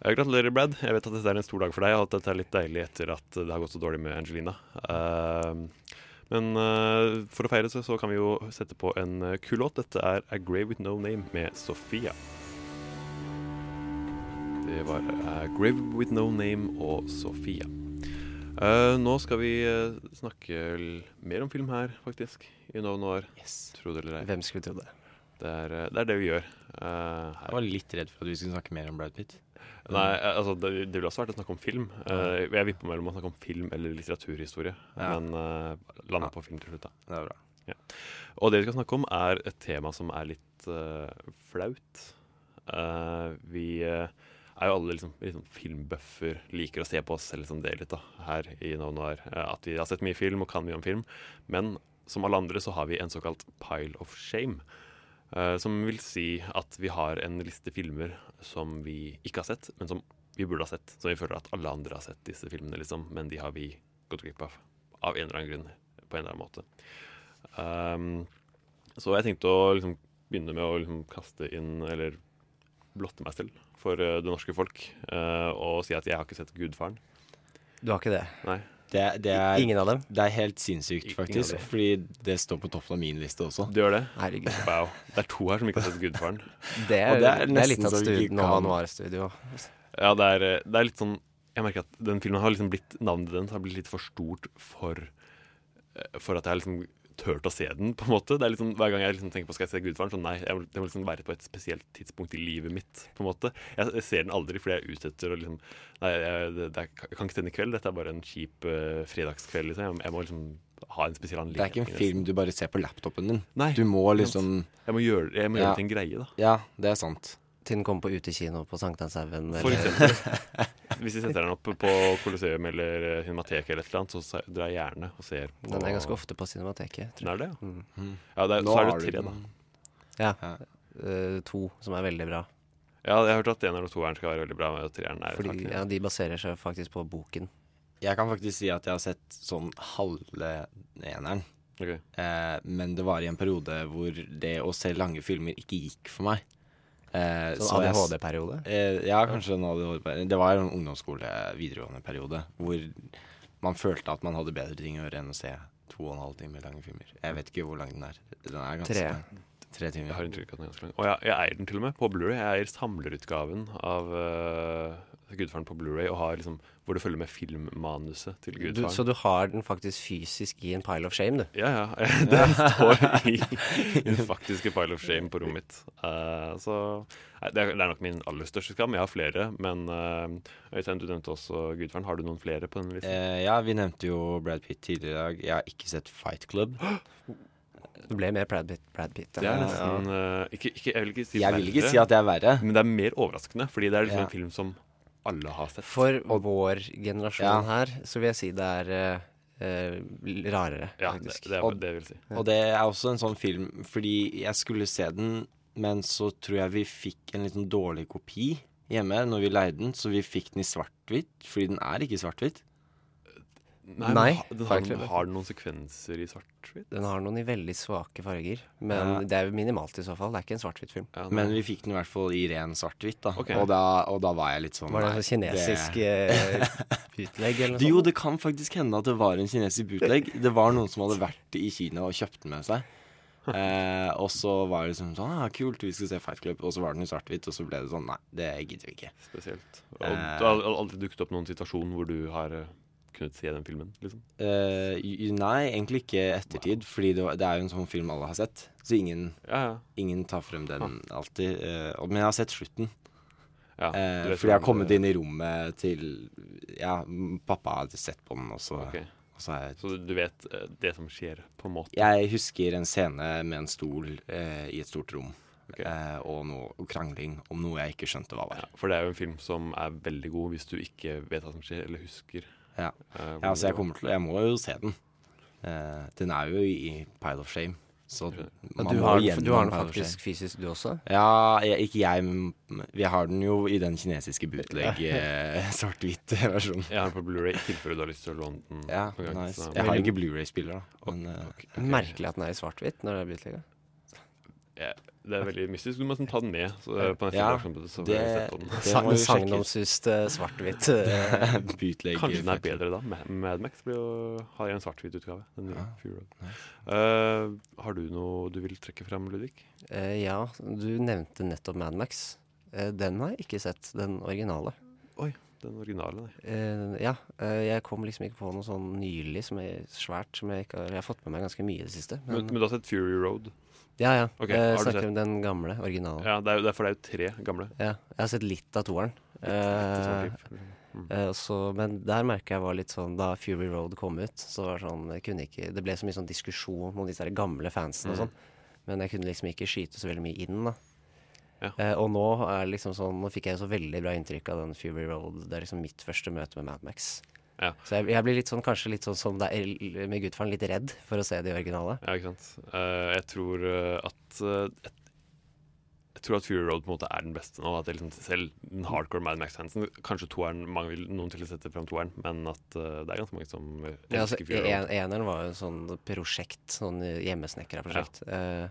Eh, Gratulerer, Brad. Jeg vet at dette er en stor dag for deg, og at dette er litt deilig etter at det har gått så dårlig med Angelina. Uh, men uh, for å feire så, så kan vi jo sette på en kul låt. Dette er A Grave With No Name med Sofia. Det var A Grave With No Name og Sofia. Eh, nå skal vi eh, snakke mer om film her, faktisk, i Noen år. Yes. Tro det eller ei. Hvem skulle tro det? Det er, eh, det er det vi gjør. eh, her. Jeg var litt redd for at vi skulle snakke mer om Brad Pitt. Nei, altså det, det ville også vært å snakke om film. Eh, jeg vippa mellom å snakke om film eller litteraturhistorie, Ja. men uh, landa på film til slutt, da. Det er bra. Ja. Og det vi skal snakke om, er et tema som er litt flaut. Eh, vi er jo alle liksom, liksom filmbøffer, liker å se på oss selv som det litt, da, her i No Noir. Eh, at vi har sett mye film og kan mye om film. Men som alle andre så har vi en såkalt pile of shame. Eh, som vil si at vi har en liste filmer som vi ikke har sett, men som vi burde ha sett. Som vi føler at alle andre har sett disse filmene, liksom, men de har vi gått glipp av. Av en eller annen grunn. På en eller annen måte. Um, så jeg tenkte å liksom begynne med å liksom kaste inn, eller blotte meg selv for eh, det norske folk, eh, og si at jeg har ikke sett Gudfaren. Du har ikke det? Nei. Det, det er, Ingen av dem? Det er helt sinnssykt, faktisk. Fordi det står på toppen av min liste også. Det gjør det? Herregud. Wow. Det er to her som ikke har sett Gudfaren. Det er, Og det er det er litt av så et vi stud, ikke Nova kan- Noir-studio. Ja, det er, eh, det er litt sånn Jeg merker at den filmen har liksom blitt Navnet den har blitt litt for stort for For at jeg har liksom turt å se den, på en måte. Det er liksom, Hver gang jeg liksom tenker på skal jeg se Gudfaren, så nei, jeg må, det må liksom være på et spesielt tidspunkt i livet mitt. på en måte. Jeg, jeg ser den aldri fordi jeg er ute etter å liksom Nei, jeg, det, det er, jeg kan ikke se den i kveld. Dette er bare en kjip uh, fredagskveld. liksom. Jeg, jeg må liksom ha en spesiell anledning. Det er ikke en film du bare ser på laptopen din. Nei, du må liksom Jeg må gjøre, jeg må gjøre Ja. det til en greie, da. Ja, det er sant. Til den kommer på utekino på Sankthanshaugen. For eksempel. Hvis de setter den opp på Colosseum eller eh, Cinemateket eller et eller annet, så drar jeg gjerne og ser på Den er ganske ofte på Cinemateket. Den er det, ja? Mm. Ja, det er, så er det tre, da. Ja. Uh, to som er veldig bra. Ja, jeg har hørt at eneren og toeren skal være veldig bra, og treeren er Fordi, ja, de baserer seg faktisk på boken. Jeg kan faktisk si at jeg har sett sånn halve eneren. Okay. Eh, men det var i en periode hvor det å se lange filmer ikke gikk for meg. Eh, Sånn ADHD-periode? Eh, ja, kanskje en ADHD-periode. Det var en ungdomsskole, videregående periode, hvor man følte at man hadde bedre ting å gjøre enn å se to og en halv time lange filmer. Jeg vet ikke hvor lang den er. Den er ganske Tre. lang. Tre timer. Jeg har inntrykk av at den er ganske lang. Og jeg, jeg eier den til og med på Blu-ray. Jeg eier samlerutgaven av uh, Gudfaren på Blu-ray, og har liksom, hvor det følger med filmmanuset til Du, Gudfaren. så du har den faktisk fysisk i en pile of shame, du? Ja, ja. Den står i, i den faktiske pile of shame på rommet mitt. Uh, så det, er, det er nok min aller største skam. Jeg har flere, men uh, Øystein, du nevnte også Gudfaren. Har du noen flere på den listen? Uh, ja, vi nevnte jo Brad Pitt tidligere i dag. Jeg har ikke sett Fight Club. Det ble mer Brad Pitt. Brad Pitt Det er nesten eh, ikke, ikke, Jeg vil ikke si Jeg vil ikke si at det er verre. Men det er mer overraskende, fordi det er liksom Ja. en film som alle har sett. For vår generasjon Ja. her, så vil jeg si det er eh, rarere, Ja, det, faktisk. det det, Og- det vil si. Og det er også en sånn film fordi jeg skulle se den, men så tror jeg vi fikk en litt sånn dårlig kopi hjemme når vi leide den, så vi fikk den i svart-hvitt, fordi den er ikke svart-hvitt. Nei, Nei, den har, den har den noen sekvenser i svart-hvitt? Den har noen i veldig svake farger, men Ja. det er minimalt i så fall. Det er ikke en svart-hvitt-film. Ja, Men vi fikk den i hvert fall i ren svart-hvitt, da. Okay. Og da. Og da var jeg litt sånn Var det en sånn kinesisk det- bootleg utlegg eller noe sånt? Jo, det kan faktisk hende at det var en kinesisk bootleg. Det var noen som hadde vært i Kina og kjøpt den med seg. Eh, og så var det liksom sånn ah, Kult, vi skal se Fight Club. Og så var den i svart-hvitt, og så ble det sånn Nei, det gidder vi ikke. Spesielt. Og Eh. det har aldri dukket opp noen situasjon hvor du har eh, kunnet se den filmen? liksom? Uh, nei, egentlig ikke ettertid, fordi det, det er jo en sånn film alle har sett. Så ingen, Ja, ja. ingen tar frem den alltid. Uh, men jeg har sett slutten. Ja, uh, fordi jeg har kommet inn i rommet til Ja, pappa hadde sett på den, og så, Ok. og så har jeg Så du vet det som skjer, på en måte? Jeg husker en scene med en stol i et stort rom. Okay. Eh, og noe og krangling om noe jeg ikke skjønte hva var. Ja, for det er jo en film som er veldig god hvis du ikke vet hva som skjer, eller husker. Ja, eh, ja så jeg kommer til Jeg må jo se den. Uh, den er jo i Pile of Shame. Så. Og du har, du har den faktisk fysisk, du også? Ja, jeg, ikke jeg, men vi har den jo i den kinesiske bootleg eh, svart-hvitt-versjonen. Jeg har den på Blu-ray i tilfelle du har lyst til å låne den. Ja, gang, nice. så- Jeg har ikke Blu-ray-spiller, da. Men, eh, Merkelig at den er i svart-hvitt når det er bootlegga. Ja, det er veldig mystisk. Du må ta den med så, på neste Ja, versjon, så det- jeg sett på den. det må jo. Sagnomsust eh, svart-hvitt. eh, Kanskje den er bedre da. Ma- Mad Max blir jo, har en svart-hvit utgave. Den nye Ja, Fury Road. Eh, har du noe du vil trekke fram, Ludvig? eh, ja, du nevnte nettopp Mad Max. Eh, den har jeg ikke sett, den originale. Oi, den originale, nei. Eh, ja, eh, jeg kom liksom ikke på noe sånn nylig som er svært som jeg ikke har Jeg har fått med meg ganske mye i det siste. Men, men du har sett Fury Road? Ja, ja. Okay, jeg du snakker om den gamle, originalen. Ja, det er, jo- det er for det er jo tre gamle. Ja, jeg har sett litt av toeren. Eh, Mm. eh, så, men der merka jeg var litt sånn Da Fury Road kom ut, så var det sånn jeg kunne ikke, Det ble så mye sånn diskusjon om disse gamle fansene og Mm. sånn. Men jeg kunne liksom ikke skyte så veldig mye inn, da. Ja. Eh, og nå er liksom sånn Nå fikk jeg så veldig bra inntrykk av den Fury Road. Det er liksom mitt første møte med Mad Max. Ja. Så jeg, jeg blir litt sånn, kanskje litt sånn som deg med Gudfaren, litt redd for å se det originale. Ja, ikke sant. Uh, jeg tror eh, at uh, jeg, jeg tror at Fury Road på en måte er den beste nå. At liksom, selv den hardcore Mad Max-fansen Kanskje toeren mange vil, Noen til å sette frem toeren, men at uh, det er ganske mange som elsker Ja, altså, Fury Road. en, eneren var jo en sånn prosjekt, sånn hjemmesnekra prosjekt. Eh,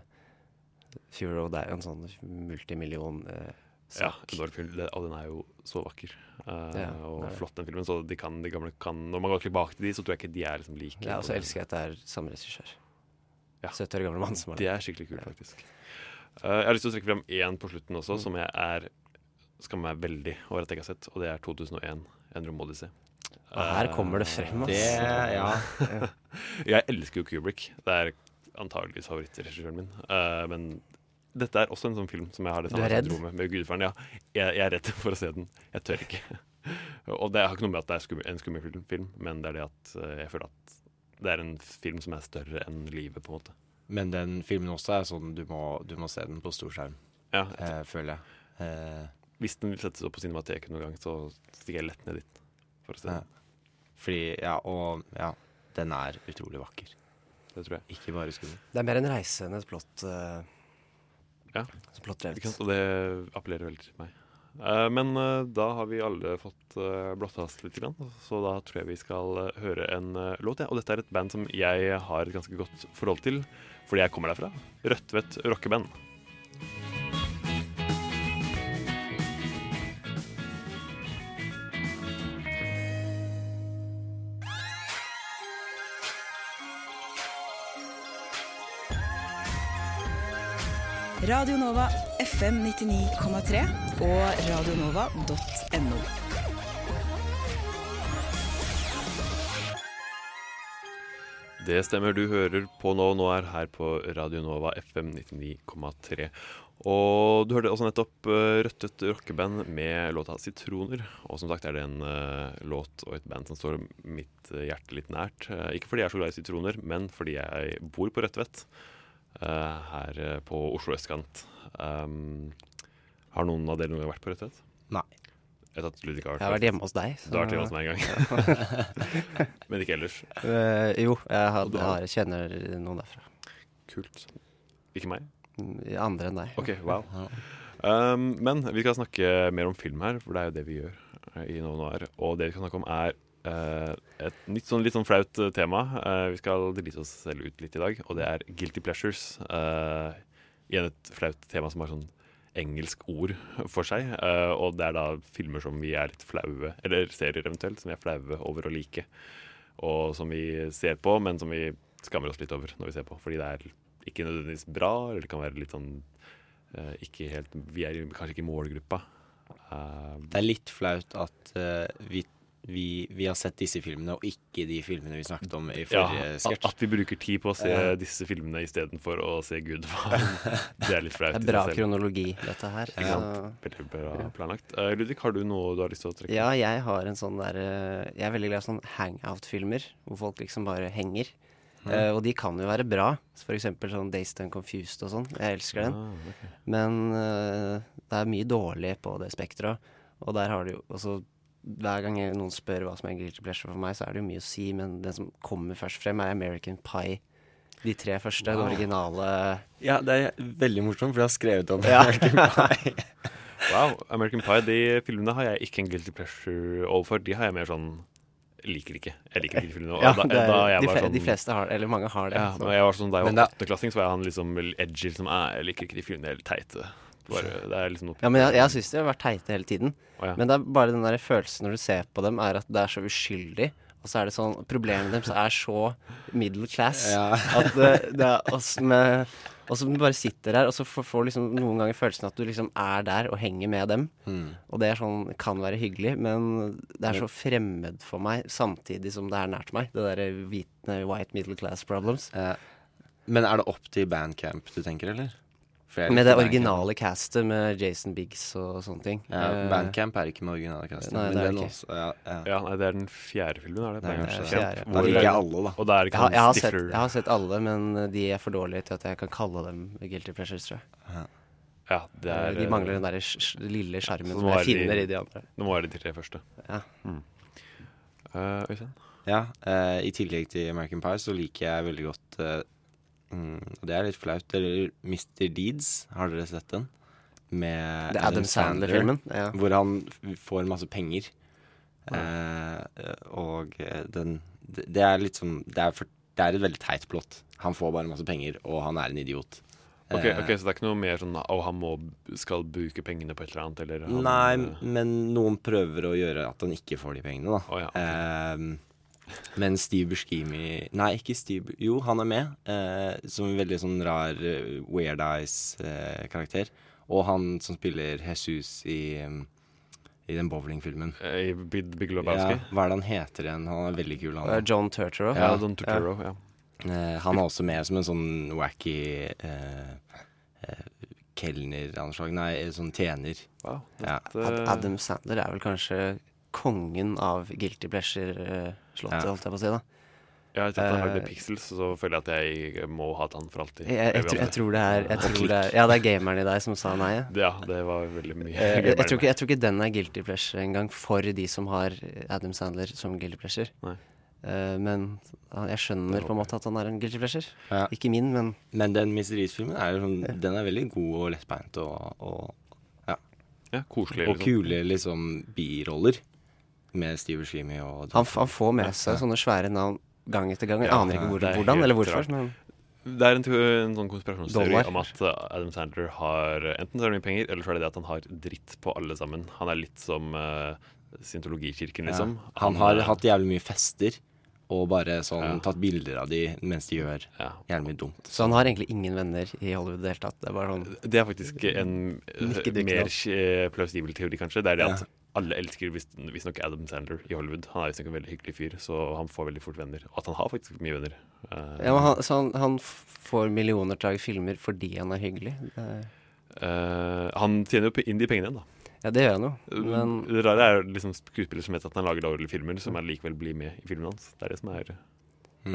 Fury Road er jo en sånn multimillion eh, Ja, sak. Ja, film. Det- Og den er jo så vakker. uh, Ja, og er flott, den filmen. Så de, kan, de gamle kan Når man går tilbake til de, så tror jeg ikke de er liksom like. Ja, og så elsker jeg at det er samme regissør. Ja. 70 år gamle mann som har Det er skikkelig kult, faktisk. Uh, jeg har lyst til å trekke frem én på slutten også, som jeg er skammer meg veldig over at jeg ikke har sett, og det er 2001, En Rom Odyssey. Og her kommer det frem, altså. Det, ja. jeg elsker jo Kubrick. Det er antageligvis favorittregissøren min. Uh, men dette er også en sånn film som jeg har det samme syndromet med Gudfaren. Ja, jeg, jeg er redd for å se den. Jeg tør ikke. og det har ikke noe med at det er skummel, en skummel film- men det er det at eh, jeg føler at det er en film som er større enn livet, på en måte. Men den filmen også er sånn du må, du må se den på storskjerm, Ja, eh, føler jeg. Eh, Hvis den settes opp på Cinemateket noen gang, så stikker jeg lett ned dit for å se Ja. den. fordi, ja, og ja, den er utrolig vakker. Det tror jeg. Ikke bare skummel. Det er mer en reise enn et plott. eh, Ja. som plottrevent. Ikke sant? Og det appellerer veldig til meg. Uh, men uh, da har vi alle fått uh, blotta oss litt, grann, så da tror jeg vi skal eh, høre en eh, låt. Ja. Og dette er et band som jeg har et ganske godt forhold til, fordi jeg kommer derfra. Rødtvet rockeband. Radio Nova FM 99,3 og radionova.no. Det stemmer, du hører på nå. Nå er her på Radio Nova FM 99,3. Og du hørte også nettopp Rødtet Rødtvet rockeband med låta 'Sitroner'. Og som sagt er det en uh, låt og et band som står mitt eh, hjerte litt nært. Uh, ikke fordi jeg er så glad i sitroner, men fordi jeg bor på Rødtvet. Eh, her eh, på Oslo østkant. Um, har noen av dere noen gang vært på Rødtvet? Nei. Jeg har har Jeg har vært hjemme hos deg. Du har vært hjemme hos meg en gang. men ikke ellers. Uh, jo, jeg, har, jeg kjenner noen derfra. Kult. Ikke meg? Mm, Andre enn deg. Ok, wow. Um, men vi skal snakke mer om film her, for det er jo det vi gjør eh, i Noe Noir. Og det vi skal snakke om, er eh, et nytt, sånn, litt sånn flaut eh, tema. Eh, vi skal drite oss selv ut litt i dag, og det er guilty pleasures. Igjen et flaut tema som har sånn engelsk ord for seg. eh, og det er da filmer som vi er litt flaue, eller serier eventuelt, som vi er flaue over å like. Og som vi ser på, men som vi skammer oss litt over når vi ser på. Fordi det er ikke nødvendigvis bra, eller det kan være litt sånn eh, ikke helt Vi er kanskje ikke i målgruppa. Eh, Det er litt flaut at eh, vi, vi, vi har sett disse filmene, og ikke de filmene vi snakket om i forrige ja, sketsj. at vi bruker tid på å se Ja. disse filmene istedenfor å se Gud. Det er litt flaut. Det er bra seg selv. kronologi, dette her. Sant? Veldig bra planlagt. Uh, Ludvig, har du noe du har lyst til å trekke? Ja, jeg har en sånn der eh, Jeg er veldig glad i sånne hangout-filmer, hvor folk liksom bare henger. Mm. Eh, og de kan jo være bra. For eksempel sånn Dazed and Confused og sånn. Jeg elsker den. Ah, okay. Men uh, det er mye dårlig på det spekteret. Og der har du jo også Hver gang noen spør hva som er guilty pleasure for meg, så er det jo mye å si, men den som kommer først frem, er American Pie. De tre første, Wow. det originale. Ja, det er veldig morsomt, for jeg har skrevet om Ja. American Pie. Wow, American Pie, de filmene har jeg ikke en guilty pleasure overfor. De har jeg mer sånn Liker ikke. Jeg liker ikke de filmene. Ja, da, det er, da jeg de, var sånn, de fleste har eller mange har det. Ja, så- jeg var sånn, da jeg var det- åttendeklassing, så var jeg han liksom edgy som «Æ, Jeg liker ikke de filmene, er helt teite. Bare, det er liksom noe Ja, men jeg, jeg syns de har vært teite hele tiden. Å, ja. Men det er bare den der følelsen når du ser på dem, er at det er så uskyldig. Og så er det sånn Problemet deres er så middle class Ja. at det, det er oss med Og så bare sitter der, og så får, får liksom noen ganger følelsen at du liksom er der og henger med dem. Mm. Og det er sånn, kan være hyggelig, men det er så fremmed for meg samtidig som det er nært meg. Det derre white middle class problems. Eh, Men er det opp til bandcamp du tenker, eller? Med det originale castet med Jason Biggs og sånne ting. Ja, Eh, Bandcamp er ikke med originale castet. Nei, det er den ikke. også, ja, ja. Ja, nei, det er den fjerde filmen, er det? Nei, Det er Bandcamp? fjerde. Da liker jeg alle, da. Og da er det jeg, har, jeg, har sett, jeg har sett alle, men de er for dårlige til at jeg kan kalle dem guilty pleasures, tror jeg. Ja, det er, de mangler den der lille sjarmen som jeg finner de- i de andre. Nå må være de tre første. Ja. Mm. Uh, Øystein? Ja, uh, I tillegg til American Pie så liker jeg veldig godt eh, mm, det er litt flaut. Eller Mr. Deeds, har dere sett den? Med Det er Adam Sandler-filmen, ja. Hvor han får masse penger. Eh, og eh, den det, er litt sånn det er, for, det er et veldig teit plott. Han får bare masse penger, og han er en idiot. Ok, Eh, ok, Så det er ikke noe mer sånn Å, han må, skal bruke pengene på et eller annet? Eller han, Nei, men noen prøver å gjøre at han ikke får de pengene, da. Oh, ja, ok. Ehm, men Steve Buscemi Nei, ikke Steve Jo, han er med. eh, som en veldig sånn rar eh, Weird Eyes-karakter. og han som spiller Jesus i, um, i den bowlingfilmen. I Big, Big Ja, Lebowski? hva er det han heter igjen? Han er veldig kul, han. Eh, John Turturro. Ja, John Turturro, ja. Eh, han er også med som en sånn wacky eh, eh, kelner av. Nei, sånn tjener. Wow, ja. Adam Sandler er vel kanskje kongen av guilty pleasure-slottet, Ja. holdt jeg på å si. da. Ja, etter at han Eh, lagde Pixels, så føler jeg at jeg må ha han for alltid. Jeg, jeg, tror, jeg tror det er, jeg tror det er Ja, det er gameren i deg som sa nei. ja. Det var veldig mye. Eh, jeg, jeg, tror ikke, jeg tror ikke den er guilty pleasure engang for de som har Adam Sandler som guilty pleasure. Nei. men jeg skjønner på en måte at han er en guilty pleasure. Ja. Ikke min, men Men den Mr. East-filmen er sånn Den er veldig god og lettbeint og, og ja. Ja, koselig, Og liksom. kule liksom biroller med Steve Shimi og han, han får med seg sånne svære navn gang etter gang. Jeg Ja, aner ikke hvor, hvordan eller hvorfor. Men Det er en, en sånn konspirasjonsteori Dollar. om at uh, Adam Sandler har Enten så mye penger, eller så er det det at han har dritt på alle sammen. Han er litt som uh, Scientologikirken, liksom. Ja. Han har uh, hatt jævlig mye fester og bare sånn Ja. tatt bilder av de mens de gjør jævlig mye dumt. Så han har egentlig ingen venner i Hollywood i det hele tatt. Det er sånn Det er faktisk en mer eh, plausibel teori, kanskje. Det er det Ja. at alle elsker visst- visstnok Adam Sandler i Hollywood. Han er visstnok en veldig hyggelig fyr, så han får veldig fort venner. Og at han har faktisk mye venner. Uh, ja, men han, Så han, han får millioner til å lage filmer fordi han er hyggelig? Det er, uh, han tjener jo inn de pengene, igjen, da. ja, det gjør han jo. Men Det rare er liksom skuespillere som vet at han lager dårlige filmer, som likevel blir med i filmen hans. Det er det som er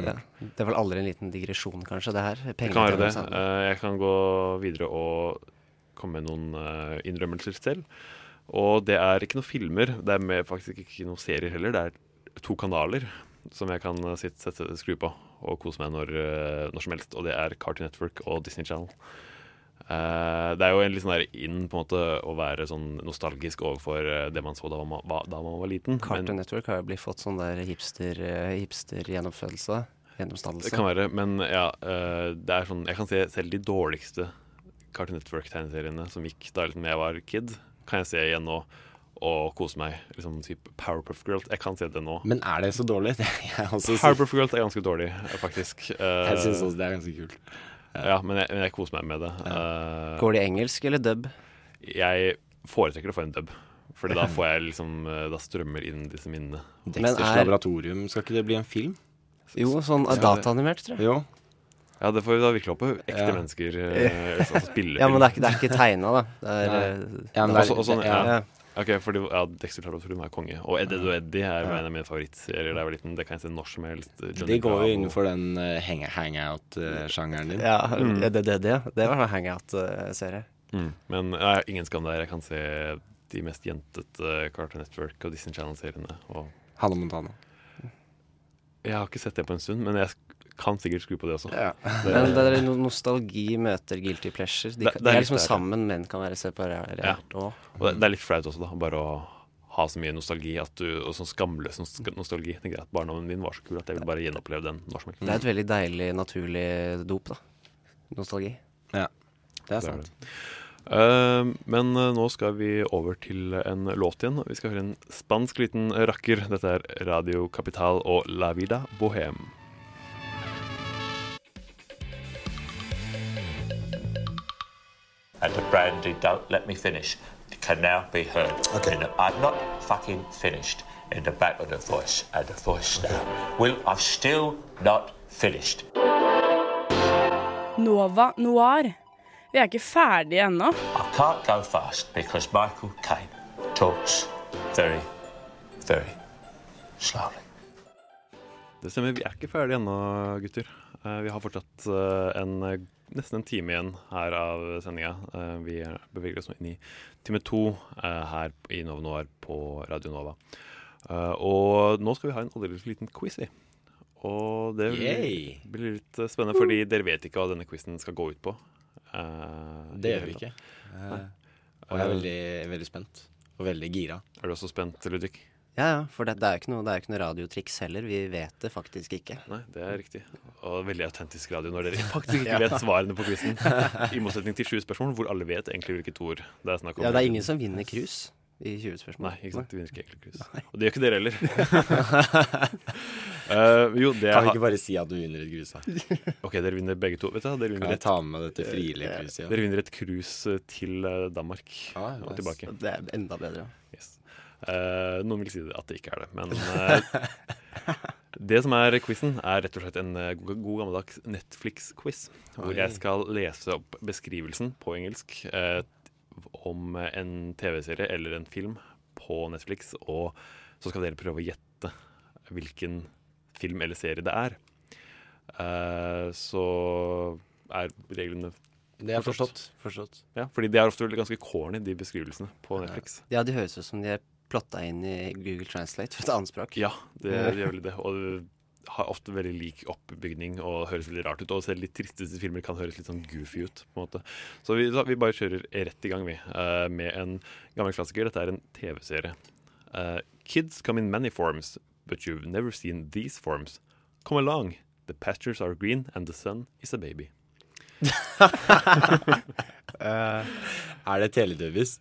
ja, det er vel aldri en liten digresjon, kanskje, det her? Penger kan være det. Eh, jeg kan gå videre og komme med noen eh, innrømmelser selv. Og det er ikke noen filmer. Det er med, faktisk ikke noen serier heller. Det er to kanaler som jeg kan eh, sitte, sette, skru på og kose meg når, eh, når som helst. Og det er Cartoon Network og Disney Channel. Uh, det er jo en litt sånn der inn på en måte å være sånn nostalgisk overfor det man så da man, da man var liten. Cartoon Network har jo blitt fått sånn der hipster, hipster-gjennomfødelse. Gjennomstandelse. Det kan være, men ja, det er sånn Jeg kan se selv de dårligste Cartoon Network-tegneseriene som gikk da liksom jeg var kid, kan jeg se igjen nå og kose meg. Liksom type Powerpuff Girls. Jeg kan se det nå. Men er det så dårlig? Det er Powerpuff Girls er ganske dårlig, eh, faktisk. Eh, Jeg synes også det er ganske kult. Ja, men jeg, men jeg koser meg med det. Eh, Går det engelsk eller dub? Jeg foretrekker å få en dub. Fordi da får jeg liksom eh, Da strømmer inn disse minnene. Dexters er- Laboratorium, skal ikke det bli en film? Jo, sånn dataanimert, tror jeg. Jo. Ja, det får vi da virkelig håpe. Ekte Ja. mennesker eh, altså spiller Ja, men det er ikke, det er ikke tegna, da. Det er, eh, Ja, men det er- Også, også, ja. ja. Ok, fordi ja, Dexter Laboratorium er konge. Og Eddie og Eddie er en av mine favorittserier Det, liten. Det kan jeg se når som helst. Johnny De går jo innenfor den uh, hangout-sjangeren din. Ja, Mm. det, det, det, det var en hangout-serie. Mm. Men ja, ingen skam der. Jeg kan se de mest jentete Carter Network og Disney Channel-seriene. Og Hannah Montana. jeg har ikke sett det på en stund, men jeg kan sikkert skru på det også. Ja. Men det er nostalgi møter guilty pleasure. De, Det- det er de er liksom der, sammen, men kan være separert Ja. òg. Og det, det er litt flaut også, da. Bare å ha så mye nostalgi at du, og sånn skamløs nostalgi. Tenker jeg at Barndommen min var så kul at jeg vil bare gjenoppleve den når som helst. Det er et veldig deilig, naturlig dop, da. Nostalgi. Ja, det er Det er sant. Eh, men uh, nå skal vi over til en låt igjen. Vi skal høre en spansk liten rakker. Dette er Radio Capital og La Vida Bohem. And the brandy don't let me finish can now be heard. Okay. I'm not fucking finished in the back of the voice and the voice now. Well, I've still not finished. Nova Noir. Vi er ikke ferdige ennå. I can't go fast because Michael Caine talks very, very slowly. Det stemmer, vi er ikke ferdige ennå, gutter. Eh, Vi har fortsatt eh, en, nesten en time igjen her av sendinga. Eh, Vi beveger oss nå inn i time to eh, her i Nova Noir på Radio Nova. Eh, Og nå skal vi ha en aldeles liten quiz, vi. Og det blir, blir litt spennende, fordi dere vet ikke hva denne quizen skal gå ut på. Det gjør vi ikke. Nei. Og jeg er veldig, veldig spent. Og veldig gira. Er du også spent, Ludvig? Ja, ja, for det, det er jo ikke noe, det er jo ikke noe radiotriks heller. Vi vet det faktisk ikke. Nei, det er riktig. Og veldig autentisk radio når dere faktisk ikke Ja. vet svarene på quizen. I motsetning til 20 spørsmål, hvor alle vet egentlig hvilket ord det er snakk om. Ja, det er ingen som vinner cruise i 20 spørsmål. Nei, ikke sant. De vinner ikke egentlig cruise. Og det gjør ikke dere heller. uh, jo, det Kan vi ikke bare si at du vinner et cruise, da? OK, dere vinner begge to. Vet du, dere vinner Kan jeg ta med dette frivillige Eh, cruiset, ja? Dere vinner et cruise til eh, Danmark Ah, og tilbake. Det er enda bedre. Yes. Eh, noen vil si at det ikke er det, men uh, Det som er quizen, er rett og slett en eh, go- god gammeldags Netflix-quiz. Hvor jeg skal lese opp beskrivelsen på engelsk om en TV-serie eller en film på Netflix, og så skal dere prøve å gjette hvilken film eller serie det er. Eh, så er reglene Det er forstått. forstått. Ja, fordi de er ofte ganske corny, de beskrivelsene på Netflix. Ja, de høres ut som de er plotta inn i Google Translate for et annet språk. Ja, det, de gjør vel det. Og har ofte veldig lik oppbygning og høres veldig rart ut. Og selv de tristeste filmer kan høres litt sånn goofy ut. på en måte. Så vi, så vi bare kjører rett i gang, vi, uh, med en gammel klassiker. Dette er en TV-serie. Uh, Kids come in many forms, but you've never seen these forms. Come along. The pastures are green, and the sun is a baby. uh, er det Teletubbies?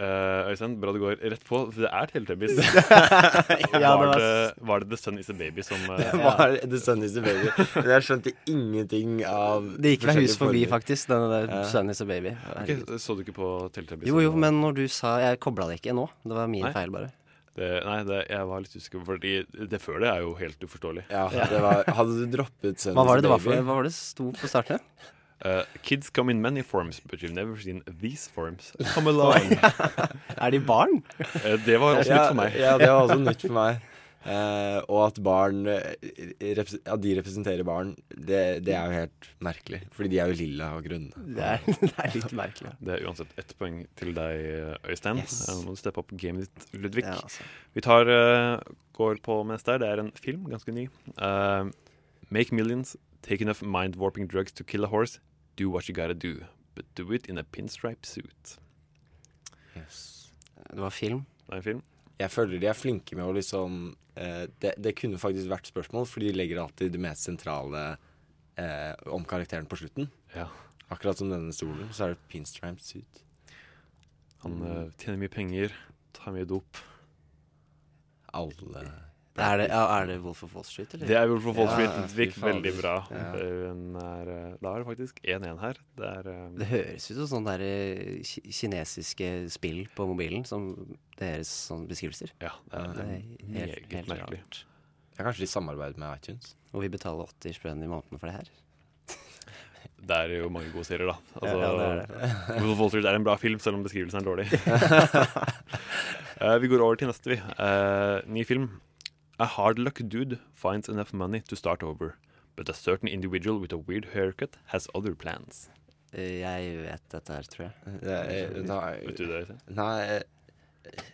Uh, Øystein, bra du går rett på. Det er Teletubbies. Ja, var, det var- det, var det The Sun Is a Baby som uh, Det var The Sun is a baby. Men jeg skjønte ingenting av Det gikk meg hus forbi, former. faktisk, den der uh, Sun is a baby. Okay, Så du ikke på Teletubbies? Jo, jo, men når du sa Jeg kobla det ikke nå. Det var min Nei. feil, bare. Det, nei, det, jeg var litt usikker, for det før det er jo helt uforståelig. Ja, det var, hadde du droppet Sun is var a det det var baby? Hva var det sto på starten? Uh, kids come in many forms, but you've never seen these forms. Come along. er de barn? Uh, det var også nytt for meg. Ja, det var også nytt for meg. Uh, og at barn repres At de representerer barn, det, det er jo helt merkelig. Fordi de er jo lilla og grønne. Det er, det er litt merkelig. Det er uansett ett poeng til deg, Øystein. Yes. Nå må du steppe opp gamet ditt, Ludvig. Ja, altså. Vi tar, går på med neste her. Det er en film, ganske ny. Eh, Make millions, take enough mind-warping drugs to kill a horse. Do what you gotta do, but do it in a pinstripe suit. Yes. Det var film. Det er en film. Jeg føler de er flinke med å liksom eh, det, det kunne faktisk vært spørsmål, for de legger alltid det mest sentrale eh, om karakteren på slutten. Ja. Akkurat som denne stolen, så er det pinstripe suit. Han eh, tjener mye penger, tar mye dop. Alle Er det, ja, er det Wolf of Wall Street, eller? Det er Wolf of Wall Street. Ja, Det gikk veldig bra. Ja. Er, eh, da er det faktisk 1-1 her. Det er um... Det høres ut som sånne der eh, kinesiske spill på mobilen, som deres sånne beskrivelser. Ja, det er, Det er helt, helt merkelig. rart. Ja, kanskje de samarbeider med iTunes. Og vi betaler 80 spenn i måneden for det her. Det er jo mange gode serier, da. Altså, Ja, det er det. Wolf of Wall Street er en bra film, selv om beskrivelsen er dårlig. uh, vi går over til neste, vi. Uh, ny film. A hard luck dude finds enough money to start over. But a certain individual with a weird haircut has other plans. Jeg vet dette her, tror jeg. Er, nei, Vet du det? Nei eh,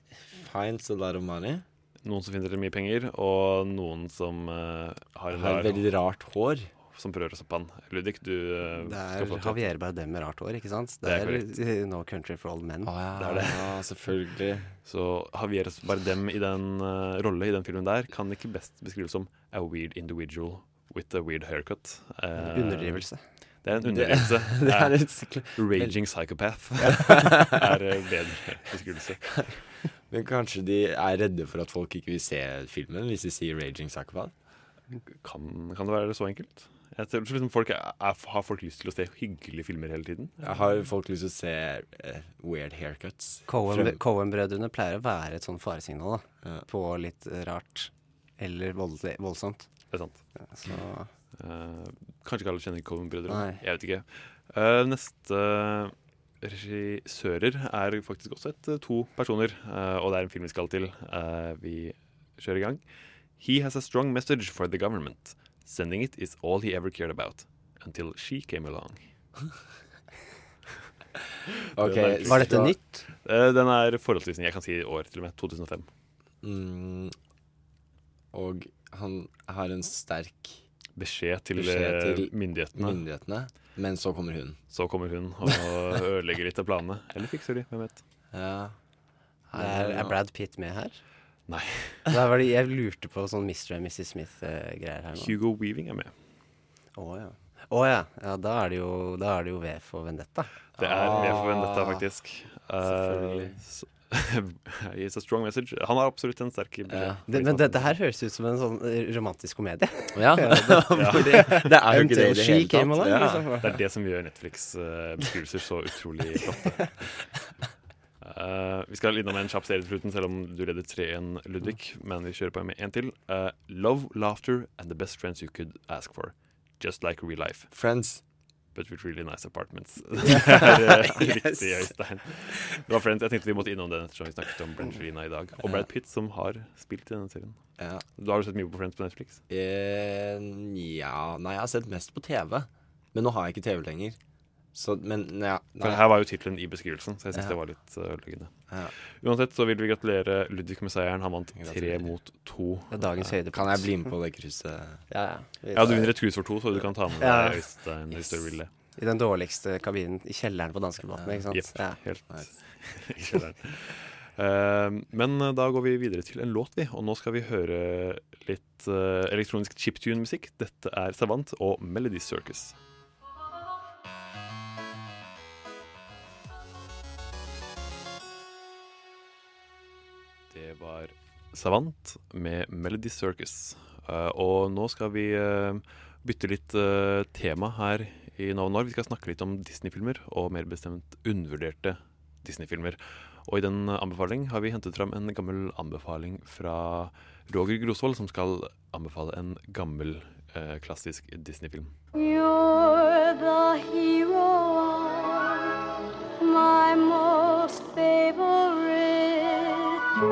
Finds a lot of money. Noen som finner mye penger, og noen som uh, har Har rar veldig rart hår. Som prøver å stoppe han. Ludvig, du eh, Det er. Javier Bardem med rart hår, ikke sant? Det er Det er, No Country for Old Men. Ah, ja, Det er det. ja, selvfølgelig. Så Javier Bardem i den uh, rolle i den filmen der kan ikke best beskrives som a weird individual with a weird haircut. Eh, Underdrivelse. Det er en underdrivelse. det er sikle- Raging psychopath er bedre beskrivelse. Men kanskje de er redde for at folk ikke vil se filmen hvis de sier 'Raging Psychopath'? Kan, kan det være så enkelt? Jeg tror liksom folk er, er, Har folk lyst til å se hyggelige filmer hele tiden? Har folk lyst til å se uh, weird haircuts? Coen-brødrene pleier å være et sånn faresignal da, på litt rart eller voldelig, voldsomt. Det er sant. Så uh, kanskje ikke alle kjenner Coen-brødrene. Nei. Jeg vet ikke. Uh, neste regissører er faktisk også et, to personer, eh, og det er en film vi skal til. Eh, vi kjører i gang. He has a strong message for the government. Sending it is all he ever cared about. Until she came along. Ok, Den er- var dette nytt? Eh, Den er forholdsvis ny. Jeg kan si år til og med. 2005. Mm, og han har en sterk Beskjed til, beskjed eh, til myndighetene. myndighetene. Men så kommer hun. Så kommer hun og ødelegger litt av planene. Eller fikser de, hvem vet. Ja. Er, er Brad Pitt med her? Nei. Det, jeg lurte på sånn Mr. og Mrs. Smith-greier her nå. Hugo Weaving er med. Å ja. Oh, ja. ja. Da er det jo, da er det jo V for Vendetta. Det er V for Vendetta, Ah, faktisk. Selvfølgelig. Uh, It's a strong message. Han har absolutt en sterk beskjed. Det, men dette her høres ut som en sånn eh, romantisk komedie. Ja, for det- det er jo ikke det i det hele tatt. along, Ja. liksom. Det er det som gjør Netflix-beskrivelser så utrolig flotte. Eh, vi skal innom en kjapp serie til slutten, selv om du leder 3-1, Ludvig. Men vi kjører på med en til. Uh, Love, laughter and the best friends you could ask for. Just like real life. Friends. But with really nice apartments. det er Yes. riktig, Øystein. Det var Friends. Jeg tenkte vi måtte innom den ettersom vi snakket om Brangelina i dag. Og Brad Pitt, som har spilt i denne serien. Ja. Du har du sett mye på Friends på Netflix? Eh, ja Nei, jeg har sett mest på TV. Men nå har jeg ikke TV lenger. Så, men ja. For her var jo tittelen i beskrivelsen, så jeg syns Ja. det var litt uh, ødeleggende. Ja. Uansett så vil vi gratulere Ludvig med seieren. Han vant tre mot to. Det er dagens høydepunkt. Kan jeg bli med på det krysset? Ja, ja. Ja, du vinner et krus for to, så du kan ta med deg. Øystein hvis du vil det. I den dårligste kabinen i kjelleren på danskebåten, ikke sant? Jepp. Ja. Helt i kjelleren. Uh, men eh, da går vi videre til en låt, vi. Og nå skal vi høre litt uh, elektronisk chiptune-musikk. Dette er Savant og Melody Circus. Det var Savant med Melody Circus. Eh, og nå skal vi eh, bytte litt eh, tema her i Nova Når. Vi skal snakke litt om Disney-filmer, og mer bestemt undervurderte Disney-filmer. Og i den anbefaling har vi hentet fram en gammel anbefaling fra Roger Grosvold, som skal anbefale en gammel, klassisk Disney-film. You're the hero my most favorite Da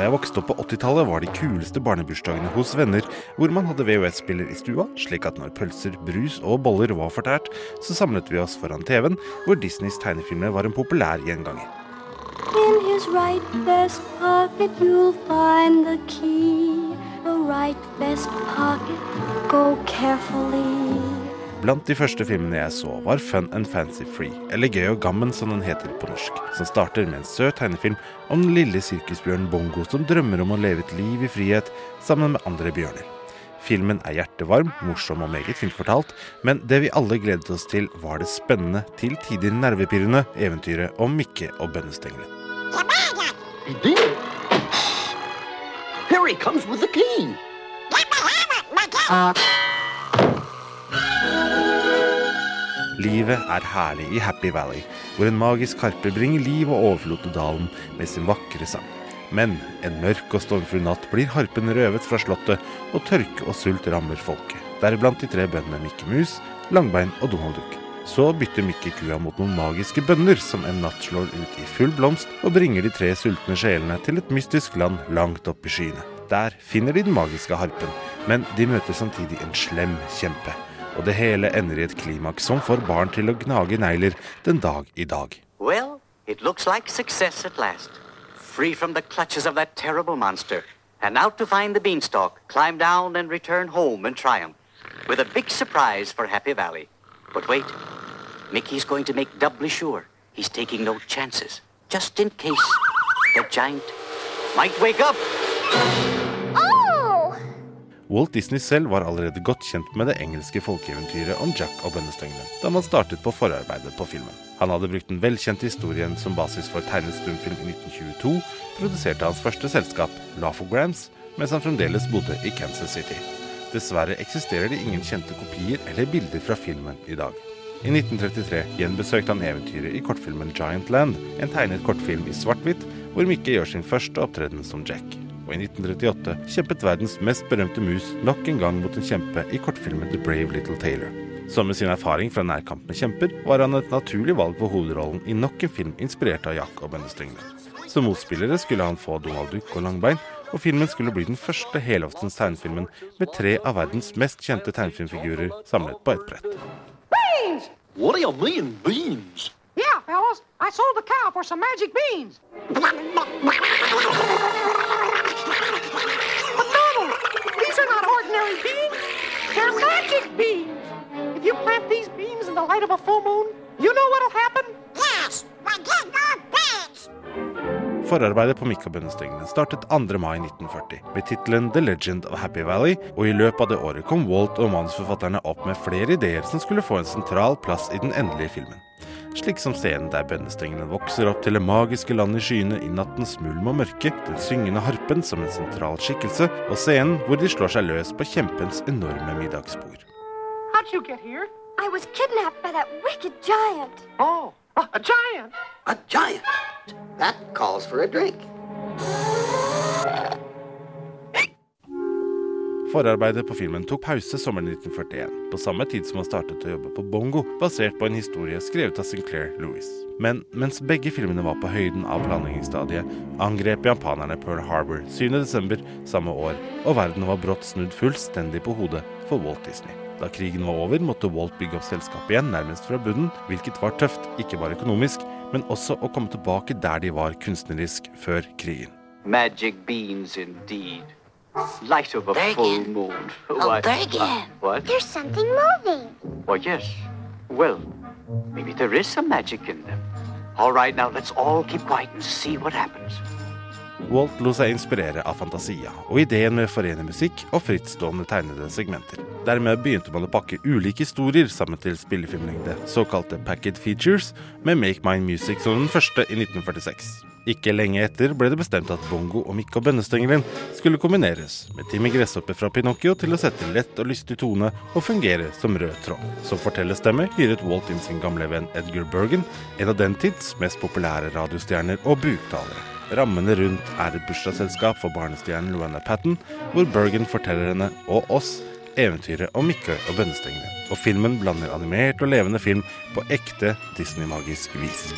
jeg vokste opp på 80-tallet, var de kuleste barnebursdagene hos venner, hvor man hadde VHS-spiller i stua, slik at når pølser, brus og boller var fortært, så samlet vi oss foran TV-en, hvor Disneys tegnefilmer var en populær gjenganger. Right pocket, you'll find the key. The right pocket, go carefully. Blant de første filmene jeg så, var Fun and Fancy Free, eller Gøy og gammen som den heter på norsk, som starter med en søt tegnefilm om den lille sirkusbjørnen Bongo som drømmer om å leve et liv i frihet sammen med andre bjørner. Filmen er hjertevarm, morsom og meget fint fortalt, men det vi alle gledet oss til, var det spennende, til tider nervepirrende eventyret om Mikke og bønnestengelen. Here he comes with the key. Livet er herlig i Happy Valley, hvor en magisk harpe bringer liv og overflod til dalen med sin vakre sang. Men en mørk og stormfull natt blir harpen røvet fra slottet, og tørke og sult rammer folket. Deriblant de tre bøndene Mikke Mus, Langbein og Donald Duck. Så bytter Mikke kua mot noen magiske bønner som en natt slår ut i full blomst og bringer de tre sultne sjelene til et mystisk land langt oppe i skyene. Der finner de den magiske harpen, men de møter samtidig en slem kjempe. Og det hele ender i et klimaks som får barn til å gnage negler den dag i dag. Well, it looks like success at last. Free from the clutches of that terrible monster. And out to find the beanstalk, climb down and return home in triumph. With a big surprise for Happy Valley. But wait, Mickey's going to make doubly sure he's taking no chances. Just in case the giant might wake up. Walt Disney selv var allerede godt kjent med det engelske folkeeventyret om Jack og bønnestengene da man startet på forarbeidet på filmen. Han hadde brukt den velkjente historien som basis for tegnet stumfilm i 1922, produserte hans første selskap, Laugh-O-Grams, mens han fremdeles bodde i Kansas City. Dessverre eksisterer det ingen kjente kopier eller bilder fra filmen i dag. I 1933 gjenbesøkte han eventyret i kortfilmen Giant Land, en tegnet kortfilm i svart-hvitt, hvor Mikke gjør sin første opptreden som Jack. Og i 1938 kjempet verdens mest berømte mus nok en gang mot en kjempe i kortfilmen The Brave Little Taylor. Som med sin erfaring fra nærkamp med kjemper, var han et naturlig valg for hovedrollen i nok en film inspirert av Jack og bønnestringene. Som motspillere skulle han få Donald Duck og Langbein, og filmen skulle bli den første heloftens tegnefilmen med tre av verdens mest kjente tegnefilmfigurer samlet på ett brett. Beans! What do you mean, beans? Yeah, fellas, I sold the cow for some magic beans. But Donald, these are not ordinary beans. They're magic beans. If you plant these beans in the light of a full moon, you know what'll happen? Yes, we get our beans. Forarbeidet på Mikk startet 2. mai 1940 med tittelen The Legend of Happy Valley, og i løpet av det året kom Walt og manusforfatterne opp med flere ideer som skulle få en sentral plass i den endelige filmen. Slik som scenen der bønnestengene vokser opp til det magiske land i skyene i nattens mulm og mørke, den syngende harpen som en sentral skikkelse, og scenen hvor de slår seg løs på kjempens enorme middagsbord. How'd you get here? I was kidnapped by that wicked giant. Oh, a giant. A giant? That calls for a drink. Forarbeidet på filmen tok pause sommeren 1941, på samme tid som han startet å jobbe på Bongo, basert på en historie skrevet av Sinclair Lewis. Men mens begge filmene var på høyden av planleggingsstadiet, angrep japanerne Pearl Harbor 7.12. samme år, og verden var brått snudd fullstendig på hodet for Walt Disney. Da krigen var over, måtte Walt bygge opp selskapet igjen nærmest fra bunnen, hvilket var tøft, ikke bare økonomisk, men også å komme tilbake der de var kunstnerisk før krigen. Magic beans indeed. Light of a full moon. Oh, Why- Bergen. Uh, what? There's something moving. Why, yes. Well, maybe there is some magic in them. All right, now let's all keep quiet and see what happens. Walt lot seg inspirere av Fantasia og ideen med å forene musikk og frittstående tegnede segmenter. Dermed begynte man å pakke ulike historier sammen til spillefilmlengde, såkalte packet features, med Make Mine Music som den første i 1946. Ikke lenge etter ble det bestemt at bongo og Mikk og bønnestengelen skulle kombineres, med Timmy Gresshoppe fra Pinocchio til å sette lett og lystig tone og fungere som rød tråd. Som fortellerstemme hyret Walt inn sin gamle venn Edgar Bergen, en av den tids mest populære radiostjerner og buktalere. Rammene rundt er et bursdagsselskap for barnestjernen Luanna Patten, hvor Bergen forteller henne og oss eventyret om Mikkøy og bønnestengene. Og filmen blander animert og levende film på ekte Disney-magisk vis.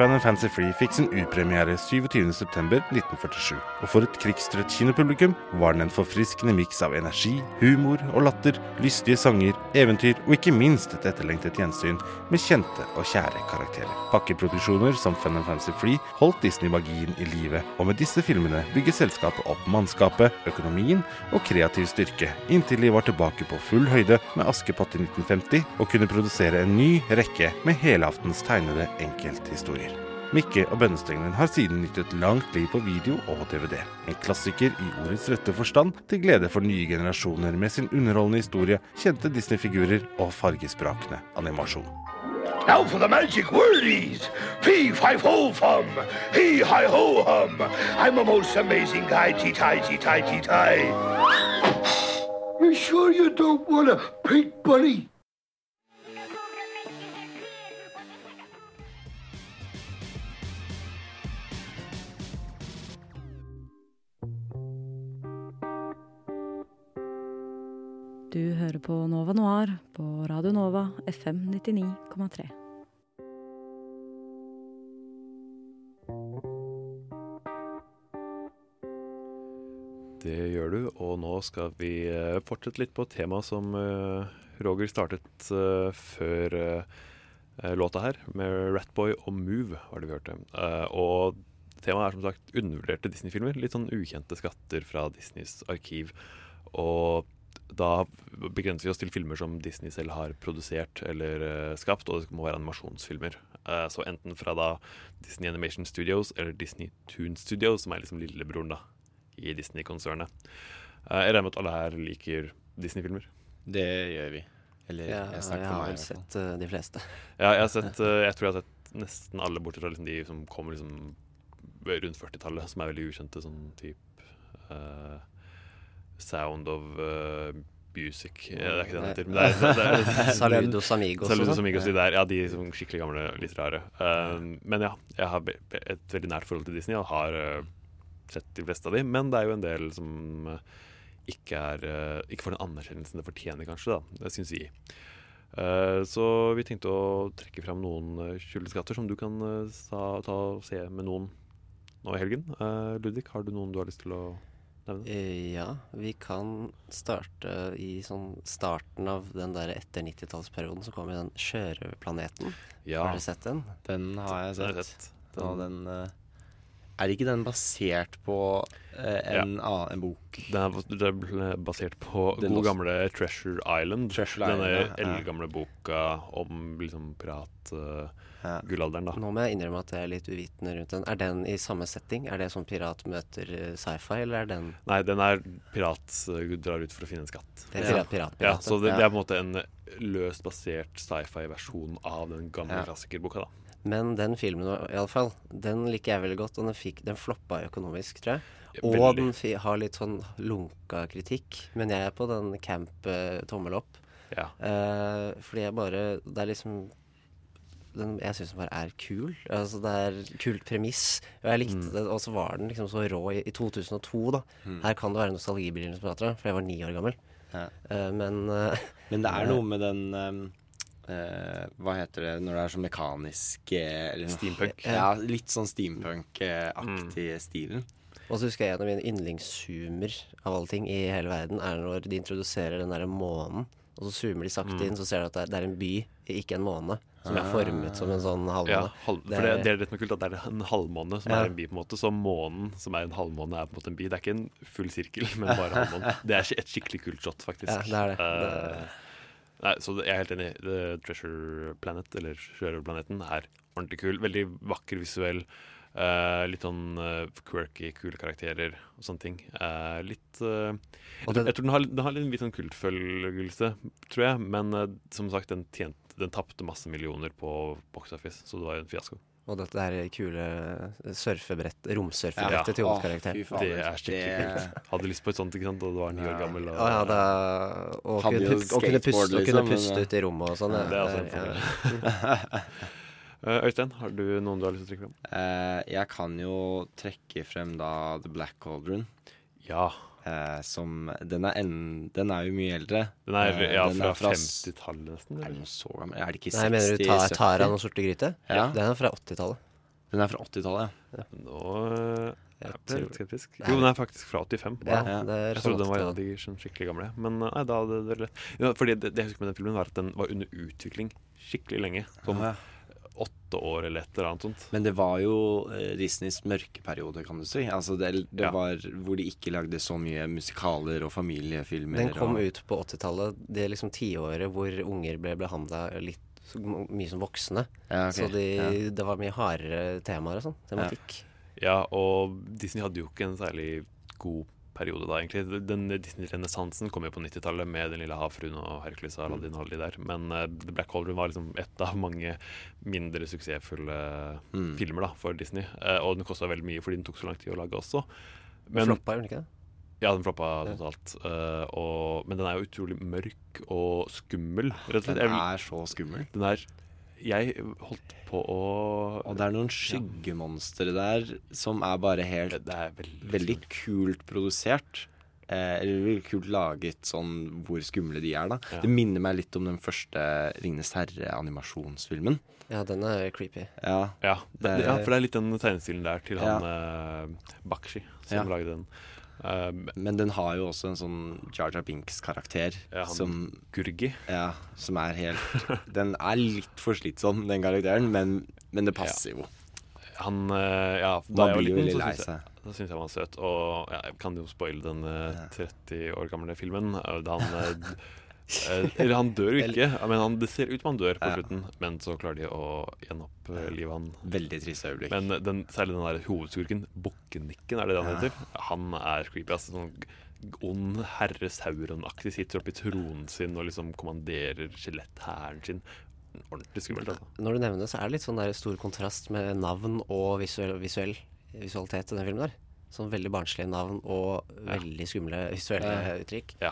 Fan Fancy Free fikk sin urpremiere 27.9.1947, og for et krigstrøtt kinopublikum var den en forfriskende miks av energi, humor og latter, lystige sanger, eventyr og ikke minst et etterlengtet gjensyn med kjente og kjære karakterer. Pakkeproduksjoner som Fan Fancy Free holdt Disney-magien i live, og med disse filmene bygget selskapet opp mannskapet, økonomien og kreativ styrke, inntil de var tilbake på full høyde med Askepott i 1950 og kunne produsere en ny rekke med helaftens tegnede enkelthistorier. Mikke og bønnestengelen har siden nytt et langt liv på video og DVD. En klassiker i ordets rette forstand, til glede for nye generasjoner med sin underholdende historie, kjente Disney-figurer og fargesprakende animasjon. Now for the magic wordies. Fee, fi, fo, fum. Hee, hi, ho, hum. I'm a most amazing guy. Tee, tie, tee, tie, tee, tie. You sure you don't want a pink bunny? Du hører på Nova Noir på Radio Nova FM 99,3. Det gjør du, og nå skal vi eh, fortsette litt på temaet tema som eh, Roger startet eh, før låta her, med Ratboy og Move, var det vi hørte. Og temaet er som sagt undervurderte Disney-filmer. Litt sånn ukjente skatter fra Disneys arkiv. Og da begrenser vi oss til filmer som Disney selv har produsert eller uh, skapt, og det må være animasjonsfilmer. Uh, så enten fra da Disney Animation Studios eller Disney Toon Studios, som er liksom lillebroren da i Disney-konsernet. Uh, jeg regner med at alle her liker Disney-filmer. Det gjør vi. Eller Ja, jeg jeg har vel sett de fleste. Ja, jeg har sett Jeg tror jeg har sett nesten alle, bortsett fra liksom de som kommer liksom rundt 40-tallet, som er veldig ukjente, sånn type eh, Sound of uh, Music ja, Det er ikke den heter. Men det er, det Saludos Amigos Saludos sånn. Amigos, de der. Ja, de som skikkelig gamle, litt rare. Eh, men ja, jeg har et veldig nært forhold til Disney. og har uh, sett de fleste av de, men det er jo en del som eh, ikke, er, eh, ikke får den anerkjennelsen det fortjener, kanskje. da, Det syns vi. Eh, så vi tenkte å trekke fram noen kjøleskatter som du kan eh, ta og se med noen nå i helgen. Eh, Ludvig, har du noen du har lyst til å? Eh, Ja, vi kan starte i sånn starten av den der etter 90-tallsperioden. Så kommer den Sjørøverplaneten. Ja. Har du sett den? Den har jeg Den har jeg sett. Den, den, den eh, Er ikke den basert på eh, en, annen, en bok? Den er, det er basert på Den god gamle Treasure Island. Treasure Denne Island, ja. eldgamle boka om liksom pirat-gullalderen, da. Nå må jeg innrømme at jeg er litt uvitende rundt den. Er den i samme setting? Er det sånn pirat møter eh, sci-fi, eller er den Nei, den er pirat uh, drar ut for å finne en skatt. Det er pirat, pirat, Ja, pirat, så det, ja. det er på en måte en løst basert sci-fi-versjon av den gamle Ja. klassikerboka, da. Men den filmen i alle fall, den liker jeg veldig godt. Og den, fikk, den floppa økonomisk, tror jeg. Ja, Og den har litt sånn lunka kritikk. Men jeg er på den camp eh, tommel opp. Ja. Eh, fordi jeg bare Det er liksom den, Jeg syns den bare er kul. Altså Det er kult premiss. Og jeg likte Mm. det, og så var den liksom så rå i, i 2002, da. Mm. Her kan det være nostalgibrillene som prater, for jeg var ni år gammel. Ja. Eh, men eh, Men det er noe med den ehm, eh, Hva heter det når det er sånn mekanisk eh, eller Steampunk. Ja, litt sånn steampunk-aktig Mm. stilen. Og så husker jeg en av mine yndlingszoomer av alle ting i hele verden er når de introduserer den derre månen. Og så zoomer de sakte Mm. inn, så ser du at det er, det er en by, ikke en måne. Som er Ah. formet som en sånn halvmåne. Ja, halv, for det, det er litt er kult, at det er en halvmåne som Ja. er en by, på en måte. Så månen som er en halvmåne, er på en måte en by. Det er ikke en full sirkel, men bare halvmåne. Det er et skikkelig kult shot, faktisk. Ja, det er det. Eh, nei, så jeg er helt enig. The Treasure Planet, eller Sjørøverplaneten, er ordentlig kul. Veldig vakker visuell. Uh, litt sånn uh, quirky, kule karakterer og sånne ting. Uh, litt jeg, tror, jeg tror den har, den har litt sånn kultfølgelse, tror jeg. Men som sagt, den, tjent, den tapte masse millioner på Box Office, så det var jo en fiasko. Og dette her kule surfebrett, Ja. til hovedkarakteren. Oh. Det er skikkelig kult. Hadde lyst på et sånt, ikke sant, og du var ni år gammel. Og, ja, da, og, kunne, jo og kunne puste, liksom, og kunne puste men, ut i rommet og sånn. Det er også en ja. Eh, Øystein, har du noen du har lyst til å trekke fram? Eh, jeg kan jo trekke frem da The Black Cauldron. Ja. Eh, som Den er, en, den er jo mye eldre. Den er, Eh, ja, den fra, fra 50-tallet nesten? Er den så gammel? Er det ikke 60? Nei, mener du ta, 70? Tara og sorte gryte? Ja. Den er fra 80-tallet. Den er fra 80-tallet, ja. Nå eh, Jeg jeg ble litt skeptisk. Jo, den er faktisk fra 85. Ja, er jeg sånn trodde den var en av de sånn skikkelig gamle. Men nei, da hadde det lett. Ja, fordi det, det jeg husker med den filmen, var at den var under utvikling skikkelig lenge. Som Ja. Åtte år eller et eller annet sånt. Men det var jo eh, Disneys mørkeperiode, kan du si. Altså det det Ja. var hvor de ikke lagde så mye musikaler og familiefilmer. Den kom og, ut på 80-tallet, det liksom tiåret hvor unger ble behandla litt mye som voksne. Ja, okay. Så de, Ja. det var mye hardere temaer og sånn. Tematikk. Ja, og Disney hadde jo ikke en særlig god periode da, egentlig. Den Disney-renessansen kom jo på 90-tallet med Den lille havfruen og Hercules og Aladdin og alle de der. Men uh, The Black Holder var liksom et av mange mindre suksessfulle Mm. filmer da, for Disney. Uh, og den kosta veldig mye fordi den tok så lang tid å lage også. Men, floppa, gjorde den ikke det? Ja, den floppa totalt. Uh, og, men den er jo utrolig mørk og skummel, rett og slett. Den er så skummel. Den er Jeg holdt på å Og det er noen skyggemonstre der som er bare helt Det er veldig, veldig kult produsert. Eh, eller veldig kult laget sånn hvor skumle de er, da. Ja. Det minner meg litt om den første Ringenes herre-animasjonsfilmen. Ja, den er creepy. Ja, Ja, det, Det- ja, for det er litt den tegnestilen der til Ja. han eh, Bakshi som Ja. lagde den. Eh, Men den har jo også en sånn Jar Jar Binks-karakter Ja, som Gurgi. Ja, som er helt Den er litt for slitsom, den karakteren, men, men det passer jo. han eh, Ja, da jeg var liten, så syns jeg, da syns jeg han var søt. Og ja, jeg kan jo spoile den eh, 30 år gamle filmen. eh, Da han eh, eh, Eller han dør jo ikke, men han, det ser ut som han dør på Ja. slutten. Men så klarer de å gjenopplive han. Veldig trist øyeblikk. Men den, særlig den der hovedskurken, Bukkenikken, er det det han Ja. heter? Han er creepy. Altså, sånn ond herre Sauron-aktig. Sitter oppi tronen sin og liksom kommanderer skjeletthæren sin. Ordentlig skummelt. altså. Når du nevner det, så er det litt sånn der stor kontrast med navn og visuell, visuell visualitet i den filmen der. Sånn veldig barnslige navn og veldig skumle visuelle Ja. uttrykk. Ja.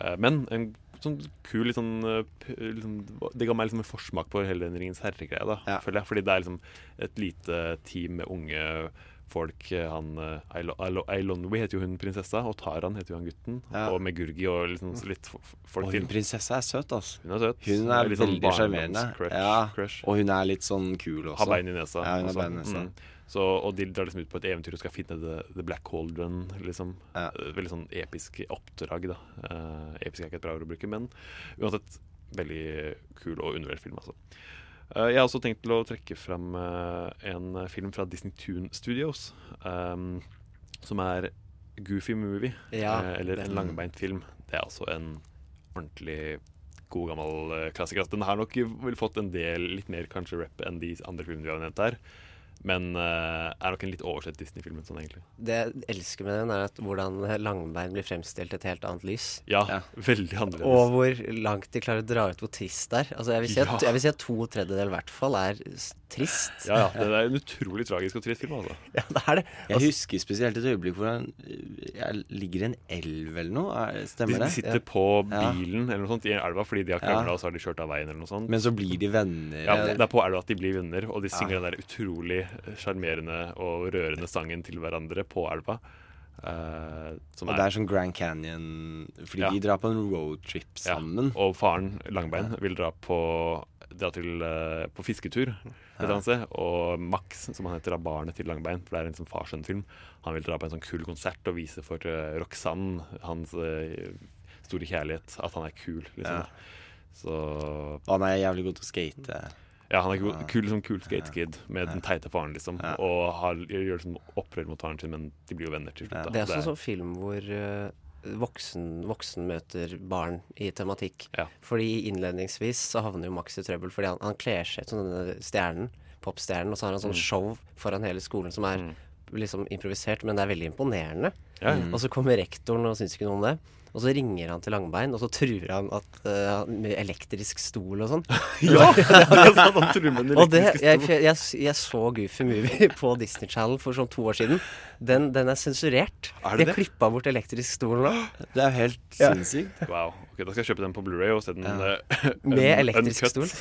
Eh, men en sånn kul litt sånn, eh, liksom, Det ga meg liksom en forsmak på hele den Ringens herre-greia, da, føler jeg. Fordi det er liksom et lite team med unge folk. Eh, Han eh, Eilo- Eilo- Eilonwy heter jo hun prinsessa, og Taran heter jo han gutten. Ja. Og Megurgi og liksom så litt folk folk Og til. hun prinsessa er søt, altså. Hun er søt. Hun er sånn veldig sjarmerende. Sånn Ja. Og hun er litt sånn kul også. Har bein i nesa. Ja, hun har bein i nesa. Mm. Så, og de drar liksom ut på et eventyr og skal finne The, the Black Cauldron. Liksom. Ja. Veldig sånn episk oppdrag, da. uh, episk er ikke et bra ord å bruke, men uansett veldig kul og undervurdert film, altså. uh, jeg har også tenkt til å trekke fram uh, en film fra Disney Tune Studios. um, som er Goofy Movie, Ja, eh, eller den- en langbeint film. Det er altså en ordentlig god gammel eh, klassiker. Altså, Den har nok fått en del litt mer kanskje rap enn de andre filmene vi har nevnt her. Men uh, er nok en litt oversett Disney-film sånn egentlig. Det jeg elsker med den, er at hvordan langbein blir fremstilt et helt annet lys. Ja, veldig annerledes. Og hvor langt de klarer å dra ut hvor trist det er. Altså, jeg, vil si at, Ja. jeg vil si at to tredjedeler i hvert fall er trist. Ja, ja. Det er en utrolig tragisk og trist film, altså. Ja, det er det. Jeg husker spesielt et øyeblikk hvor han ligger i en elv eller noe. Er- De, Stemmer det? de sitter på bilen eller noe sånt i elva fordi de har krangla, Ja. og så har de kjørt av veien eller noe sånt. Men så blir de venner. Ja, det er på elva at de blir venner, og de Ja. synger den der utrolig sjarmerende og rørende sangen til hverandre på elva. Uh, som Og det er sånn Grand Canyon Fordi Ja. de drar på en roadtrip Ja, sammen. og faren, Langbein, vil dra på, dra til, uh, på fisketur et annet sted. Og Max, som han heter, av barnet til Langbein, for det er en sånn far-sønn-film. Han vil dra på en sånn kul konsert og vise for uh, Roxanne, hans store kjærlighet, at han er kul. Liksom. Ja. Så Han er jævlig god til å skate. Ja, han er kul, kul som kul skate-kid med den teite faren, liksom. Og har, gjør liksom opprør mot faren sin, men de blir jo venner til slutt. da. Det er sånn film hvor uh, voksen, voksen møter barn i tematikk. Fordi innledningsvis så havner jo Max i trøbbel fordi han, han kler seg ut som denne stjernen, popstjernen, og så har han sånn Mm. show foran hele skolen som er liksom improvisert, men det er veldig imponerende. Ja, ja. Og så kommer rektoren og syns ikke noe om det. Og så ringer han til Langbein, og så truer han at, uh, med elektrisk stol og sånn. Ja, det er han truer med en Og det, elektrisk jeg, stol. jeg, jeg så Goofy Movie på Disney Channel for sånn to år siden. Den, den er sensurert. Er De det har klippa bort elektrisk stol nå. Det er helt Ja. sinnssykt. Wow. ok, Da skal jeg kjøpe den på Blu-ray og se den Ja. uh, Med elektrisk uncut.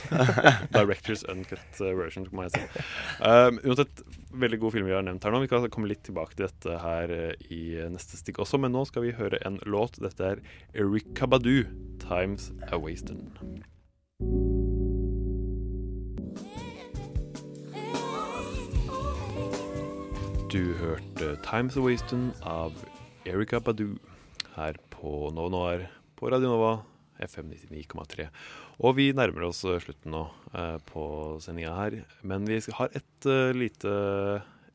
Directors uncut eh, version, må jeg si. Um, uansett, veldig god film vi har nevnt her nå. Vi kan komme litt tilbake til dette her eh, i neste stikk også, men nå skal vi høre en låt. Dette er Erika Badu, 'Times A Wastin'. Du hørte 'Times A Wastin' av Erika Badu her på Nova på Radio Nova FM 99,3. Og vi nærmer oss eh, slutten nå eh, på sendinga her. Men vi har et eh, lite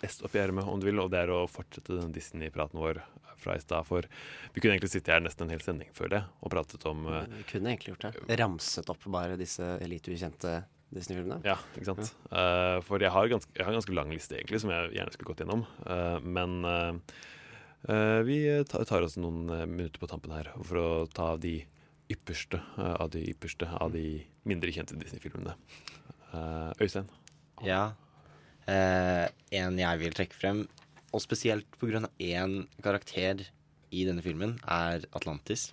est oppi ermet, om du vil, og det er å fortsette den Disney-praten vår fra i stad. For vi kunne egentlig sitte her nesten en hel sending før det og pratet om Vi kunne egentlig gjort det. Ramset opp bare disse lite ukjente Disney-filmene. Ja, ikke sant. Eh, for jeg har, ganske, jeg har en ganske lang liste, egentlig, som jeg gjerne skulle gått gjennom. Men vi tar oss noen minutter på tampen her for å ta de ypperste eh, av de ypperste av de mindre kjente Disney-filmene. Eh, Øystein? Ja. Eh, en jeg vil trekke frem, og spesielt pga. én karakter i denne filmen, er Atlantis.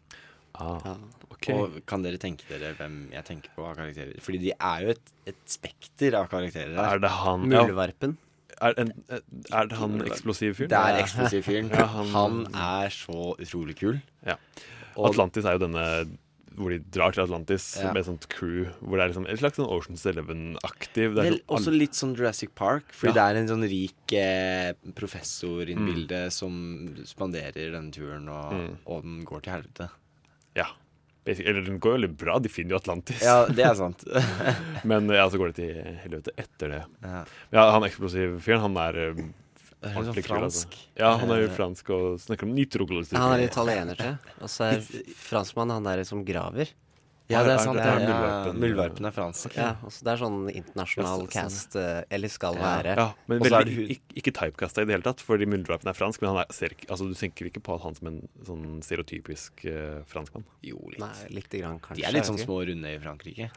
Ah, ok. Og kan dere tenke dere hvem jeg tenker på av karakterer? Fordi de er jo et, et spekter av karakterer her. Er det han Muldvarpen? Er, en, er det han eksplosive fyren? Det er eksplosiv fyren. Ja, han, han, er så utrolig kul. Ja. Atlantis er jo denne hvor de drar til Atlantis Ja. med sånt crew. Hvor det er liksom et slags sånn Oceans Eleven-aktiv. Det er sånn også litt sånn Jurassic Park, fordi Ja. det er en sånn rik eh, professor inne i Mm. bildet som spanderer denne turen, og, Mm. og den går til helvete. Ja. Eller den går jo veldig bra. De finner jo Atlantis. Ja, det er sant. Men ja, så går det til helvete etter det. Ja. Ja, han eksplosiv fyren, han er eh, er ordentlig sånn kul, altså. fransk. Ja, han er jo Eh, fransk og snakker om nitroglosy. Han er italiener, tror jeg. Og så er franskmannen han der som graver. Ja, det er sant. ja, Muldvarpen- er fransk. Ja, altså det er sånn internasjonal sånn. cast, eh, eller skal være. Ja, men veldig, ikke, ikke typecasta i det hele tatt, fordi Muldvarpen er fransk. Men han er, ser, altså, du tenker ikke på at han som en sånn stereotypisk eh, franskmann. Jo, litt. Nei, litt grann, kanskje. De er litt sånn små og runde i Frankrike.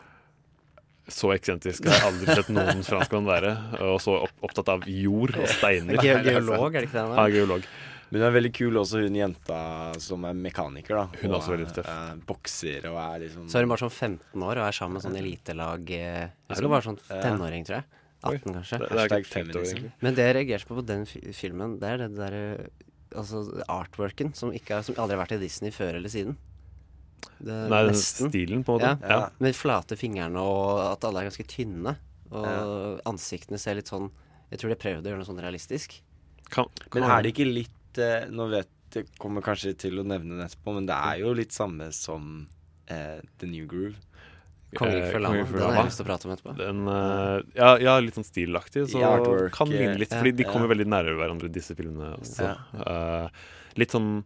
Så eksentrisk har jeg aldri sett noen franskmann være. Og så opp, opptatt av jord og steiner. Ge geolog, er det ikke det han Ja, geolog. Men hun er veldig kul også, hun jenta som er mekaniker. da Hun er også veldig tøff. er bokser og er liksom Så er hun bare sånn 15 år og er sammen med sånn elitelag eh, Jeg Er hun? bare sånn tenåring, tror jeg. 18, kanskje. det- det er feminism. Men det jeg reagerte på på den filmen, det er det derre Altså artworken som, ikke er, som aldri har vært i Disney før eller siden. Det, Nei, nesten. stilen, på en måte. Ja, Ja. Med flate fingrene og at alle er ganske tynne. Og ansiktene ser litt sånn Jeg tror de prøvde å gjøre noe sånn realistisk. Men er det ikke litt eh, Nå vet jeg kommer kanskje til å nevne det etterpå, men det er jo litt samme som eh, The New Groove. Kongen for Lama, den har jeg lyst til å prate om etterpå. Den, uh, ja, ja, litt sånn stilaktig, så artwork, kan ligne litt. eh, Fordi de ja. kommer veldig nærme hverandre, disse filmene også. Uh, litt sånn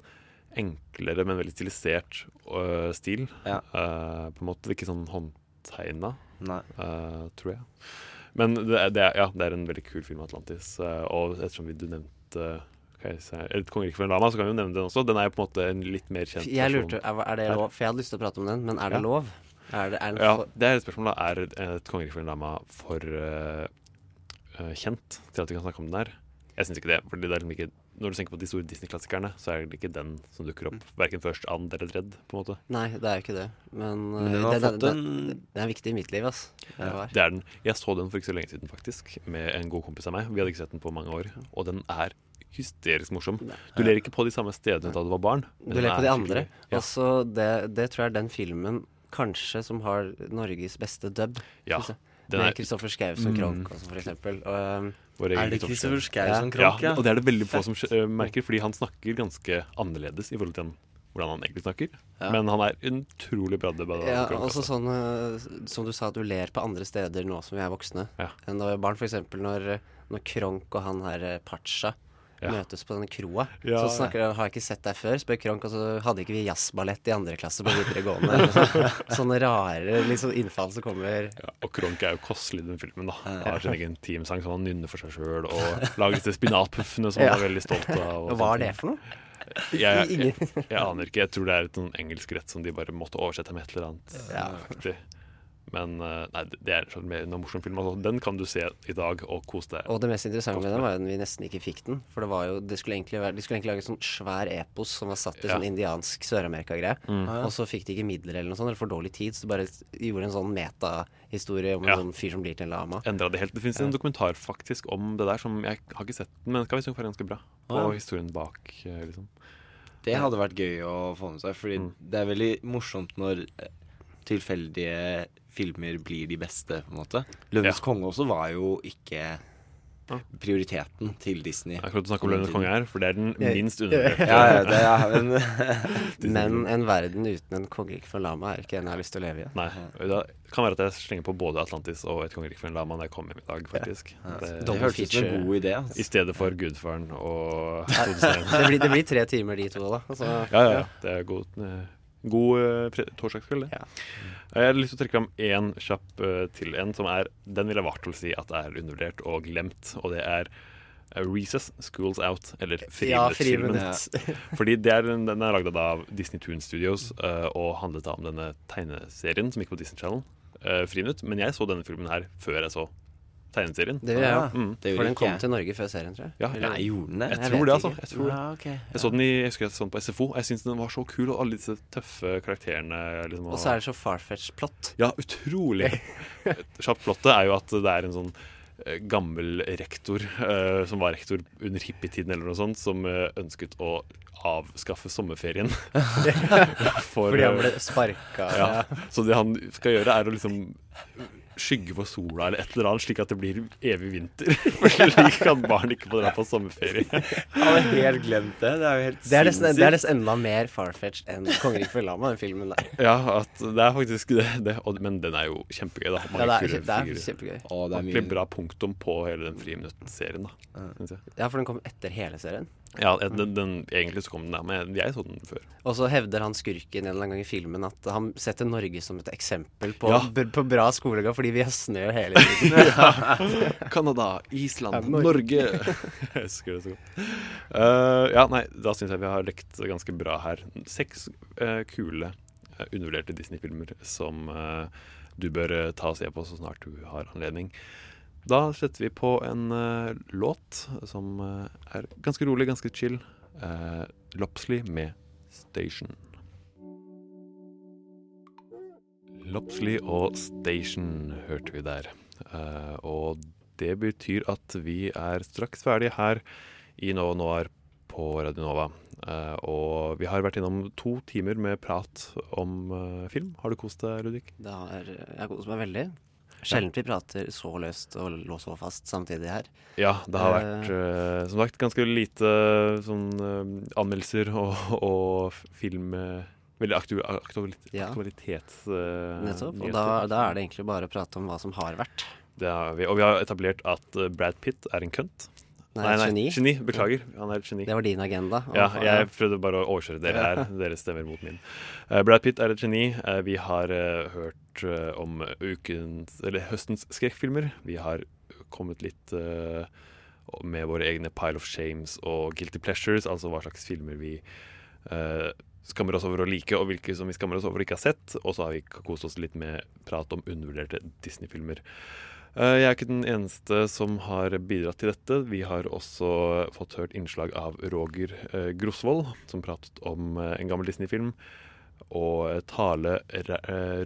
enklere, men veldig stilisert uh, stil. Ja. Uh, på en måte ikke sånn håndtegna, eh, tror jeg. Men det er, det er, ja, det er en veldig kul film, Atlantis. eh, og ettersom vi, du nevnte et Kongeriket for en lama, så kan vi jo nevne den også. Den er jo på en måte en litt mer kjent Jeg lurte, er, det lov? For jeg hadde lyst til å prate om den, men er det Ja. lov? Er det, er Ja, det er et spørsmål. da Er et kongerike for en lama for uh, uh, kjent til at vi kan snakke om den her? Jeg syns ikke det. fordi det er liksom ikke Når du tenker på de store Disney-klassikerne, så er det ikke den som dukker opp. Verken først and eller redd, på en måte. Nei, det er jo ikke det. Men, Men den eh, det, fått det, en- det, det er viktig i mitt liv, ass. Det Ja, det er den. Jeg så den for ikke så lenge siden, faktisk, med en god kompis av meg. Vi hadde ikke sett den på mange år. Og den er hysterisk morsom. Du ler ikke på de samme stedene da du var barn. Du ler på de andre. Ja. Altså, det, det tror jeg er den filmen kanskje som har Norges beste dub. Ja, den Med er- Kristoffer Schau som Mm. Kronk, også, for eksempel. Og, um, Er det Kristoffer Schau som Kronk, ja? ja? Og det er det veldig få som eh, merker, fordi han snakker ganske annerledes i forhold til hvordan han egentlig snakker. Ja. Men han er utrolig bra. Ja, også sånn eh, som du sa, at du ler på andre steder nå som vi er voksne enn da vi var barn. Eksempel når, når Kronk og han her eh, Pacha Ja. møtes på denne kroa. Ja, så snakker de, har jeg ikke sett deg før, spør Kronk, og så hadde ikke vi jazzballett i andre klasse på videregående. eller sånn. Sånne rare liksom, innfall som kommer. Ja, og Kronk er jo kostelig i den filmen. da Han har sin egen teamsang som han nynner for seg sjøl, og lager disse spinatpuffene som han er veldig stolt av. og Hva er det for noe? Jeg, jeg, jeg, jeg aner ikke. Jeg tror det er et sånn engelsk rett som de bare måtte oversette med et eller annet. Ja. Men eh, nei, det er sånn mer en morsom film. Altså. Den kan du se i dag og kose deg. Og det mest interessante med den var jo at vi nesten ikke fikk den. For det var jo, det skulle egentlig være, de skulle egentlig lage en sånn svær epos som var satt i Ja. sånn indiansk Sør-Amerika-greie. Mm. Ja. Og så fikk de ikke midler eller noe sånt, eller for dårlig tid, så de bare gjorde en sånn metahistorie om Ja. en sånn fyr som blir til en lama. Endra det helt. Det fins en dokumentar faktisk om det der som jeg har ikke sett den, men skal visstnok være ganske bra. Og ja. Og historien bak, eh, liksom. Det hadde vært gøy å få med seg, fordi Mm. det er veldig morsomt når eh, tilfeldige filmer blir de beste, på en måte. 'Løvenes konge' også var jo ikke prioriteten til Disney. Jeg kan ikke snakke om 'Løvenes konge' her, for det er den minst Ja, undervurderte. ja, det er, men Men en verden uten en kongerike for en lama er ikke en jeg har lyst til å leve i. Nei. Det kan være at jeg slenger på både Atlantis og Et kongerike for en lama når jeg kommer hjem i dag, faktisk. Ja. Det, Det hørtes ut som en god idé, altså. I stedet for Gudfaren og det, blir, det blir tre timer, de to, da. Altså, ja, ja, ja. Det er god, eh, god uh, torsdagskveld, det. Jeg har lyst til å trekke fram én kjapp uh, til en, som er Den vil jeg fall si at er undervurdert og glemt, og det er eh, Recess, Schools Out, eller Ja, Friminuttfilmen. ja. Fordi det er, den er lagd av Disney Toon Studios uh, og handlet da om denne tegneserien som gikk på Disney Channel, uh, Friminutt. Men jeg så denne filmen her før jeg så tegneserien. Det vil jeg Ah, òg. Mm. For den kom til Norge før serien, tror jeg. Ja, Eller- jeg, gjorde den det? Jeg Jeg tror det, altså. Jeg, tror. Ja, okay. ja. jeg så den i, jeg husker jeg så den på SFO. Jeg syns den var så kul, og alle disse tøffe karakterene. Liksom, Og så er det så farfetch plott. Ja, utrolig. Et Kjapt plottet er jo at det er en sånn eh, gammel rektor, uh, som var rektor under hippietiden eller noe sånt, som uh, ønsket å avskaffe sommerferien. For, Fordi han ble sparka. Ja. Så det han skal gjøre, er å liksom skygge for sola eller et eller annet, slik at det blir evig vinter. For slik at barn ikke få dra på sommerferie. Jeg hadde helt glemt det. Det er jo helt Det er nesten, det er sinnssykt. nesten enda mer farfetch enn 'Kongeriket for lama', den filmen der. Ja, at det er faktisk det. det og, men den er jo kjempegøy, da. Ja, det er det er kjempegøy. Å, det er mye- bra punktum på hele den Friminutt-serien, da. Ja, for den kom etter hele serien. Ja, den, den, egentlig så kom den der, men jeg så den før. Og så hevder han skurken en eller annen gang i filmen at han setter Norge som et eksempel på, Ja. b- på bra skolegang fordi vi har snø hele tiden. Canada, Island, Ja, Norge. Norge. jeg husker det så godt. Uh, ja, nei, da syns jeg vi har lekt ganske bra her. Seks uh, kule, uh, undervurderte Disney-filmer som du bør ta og se på så snart du har anledning. Da setter vi på en uh, låt som uh, er ganske rolig, ganske chill. Uh, Lopsley med Station. Lopsley og Station hørte vi der. Og det betyr at vi er straks ferdige her i Nova Noir på Radio Nova. Og vi har vært innom to timer med prat om film. Har du kost deg, Ludvig? Det har, jeg har kost meg veldig. Sjelden vi prater så løst og lå så fast samtidig her. Ja, det har Eh, vært uh, som sagt ganske lite sånn uh, anmeldelser og, og film eh, Veldig aktu aktualit Ja. eh, Nettopp. Og da, da er det egentlig bare å prate om hva som har vært. Det har vi, og vi har etablert at eh, Brad Pitt er en kønt. Nei, nei, geni. geni. Beklager. Han er et geni. Det var din agenda. Ja, jeg prøvde bare å overkjøre dere her. Dere stemmer mot min. Uh, Brad Pitt er et geni. Uh, vi har uh, hørt om ukens, eller høstens skrekkfilmer. Vi har kommet litt med våre egne pile of shames og guilty pleasures, altså hva slags filmer vi skammer oss over å like, og hvilke som vi skammer oss over å ikke ha sett. Og så har vi kost oss litt med prat om undervurderte Disney-filmer. Eh, Jeg er ikke den eneste som har bidratt til dette. Vi har også fått hørt innslag av Roger eh, Grosvold, som pratet om eh, en gammel Disney-film. Og Tale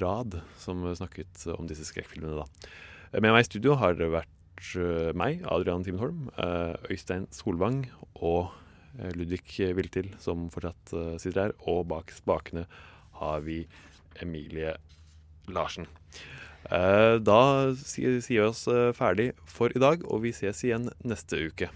Rad, som snakket om disse skrekkfilmene. da. Med meg i studio har det vært meg, Adrian Timenholm, Øystein Solvang og Ludvig Viltil, som fortsatt sitter her. Og bak spakene har vi Emilie Larsen. Eh, Da sier vi oss eh, ferdig for i dag, og vi ses igjen neste uke.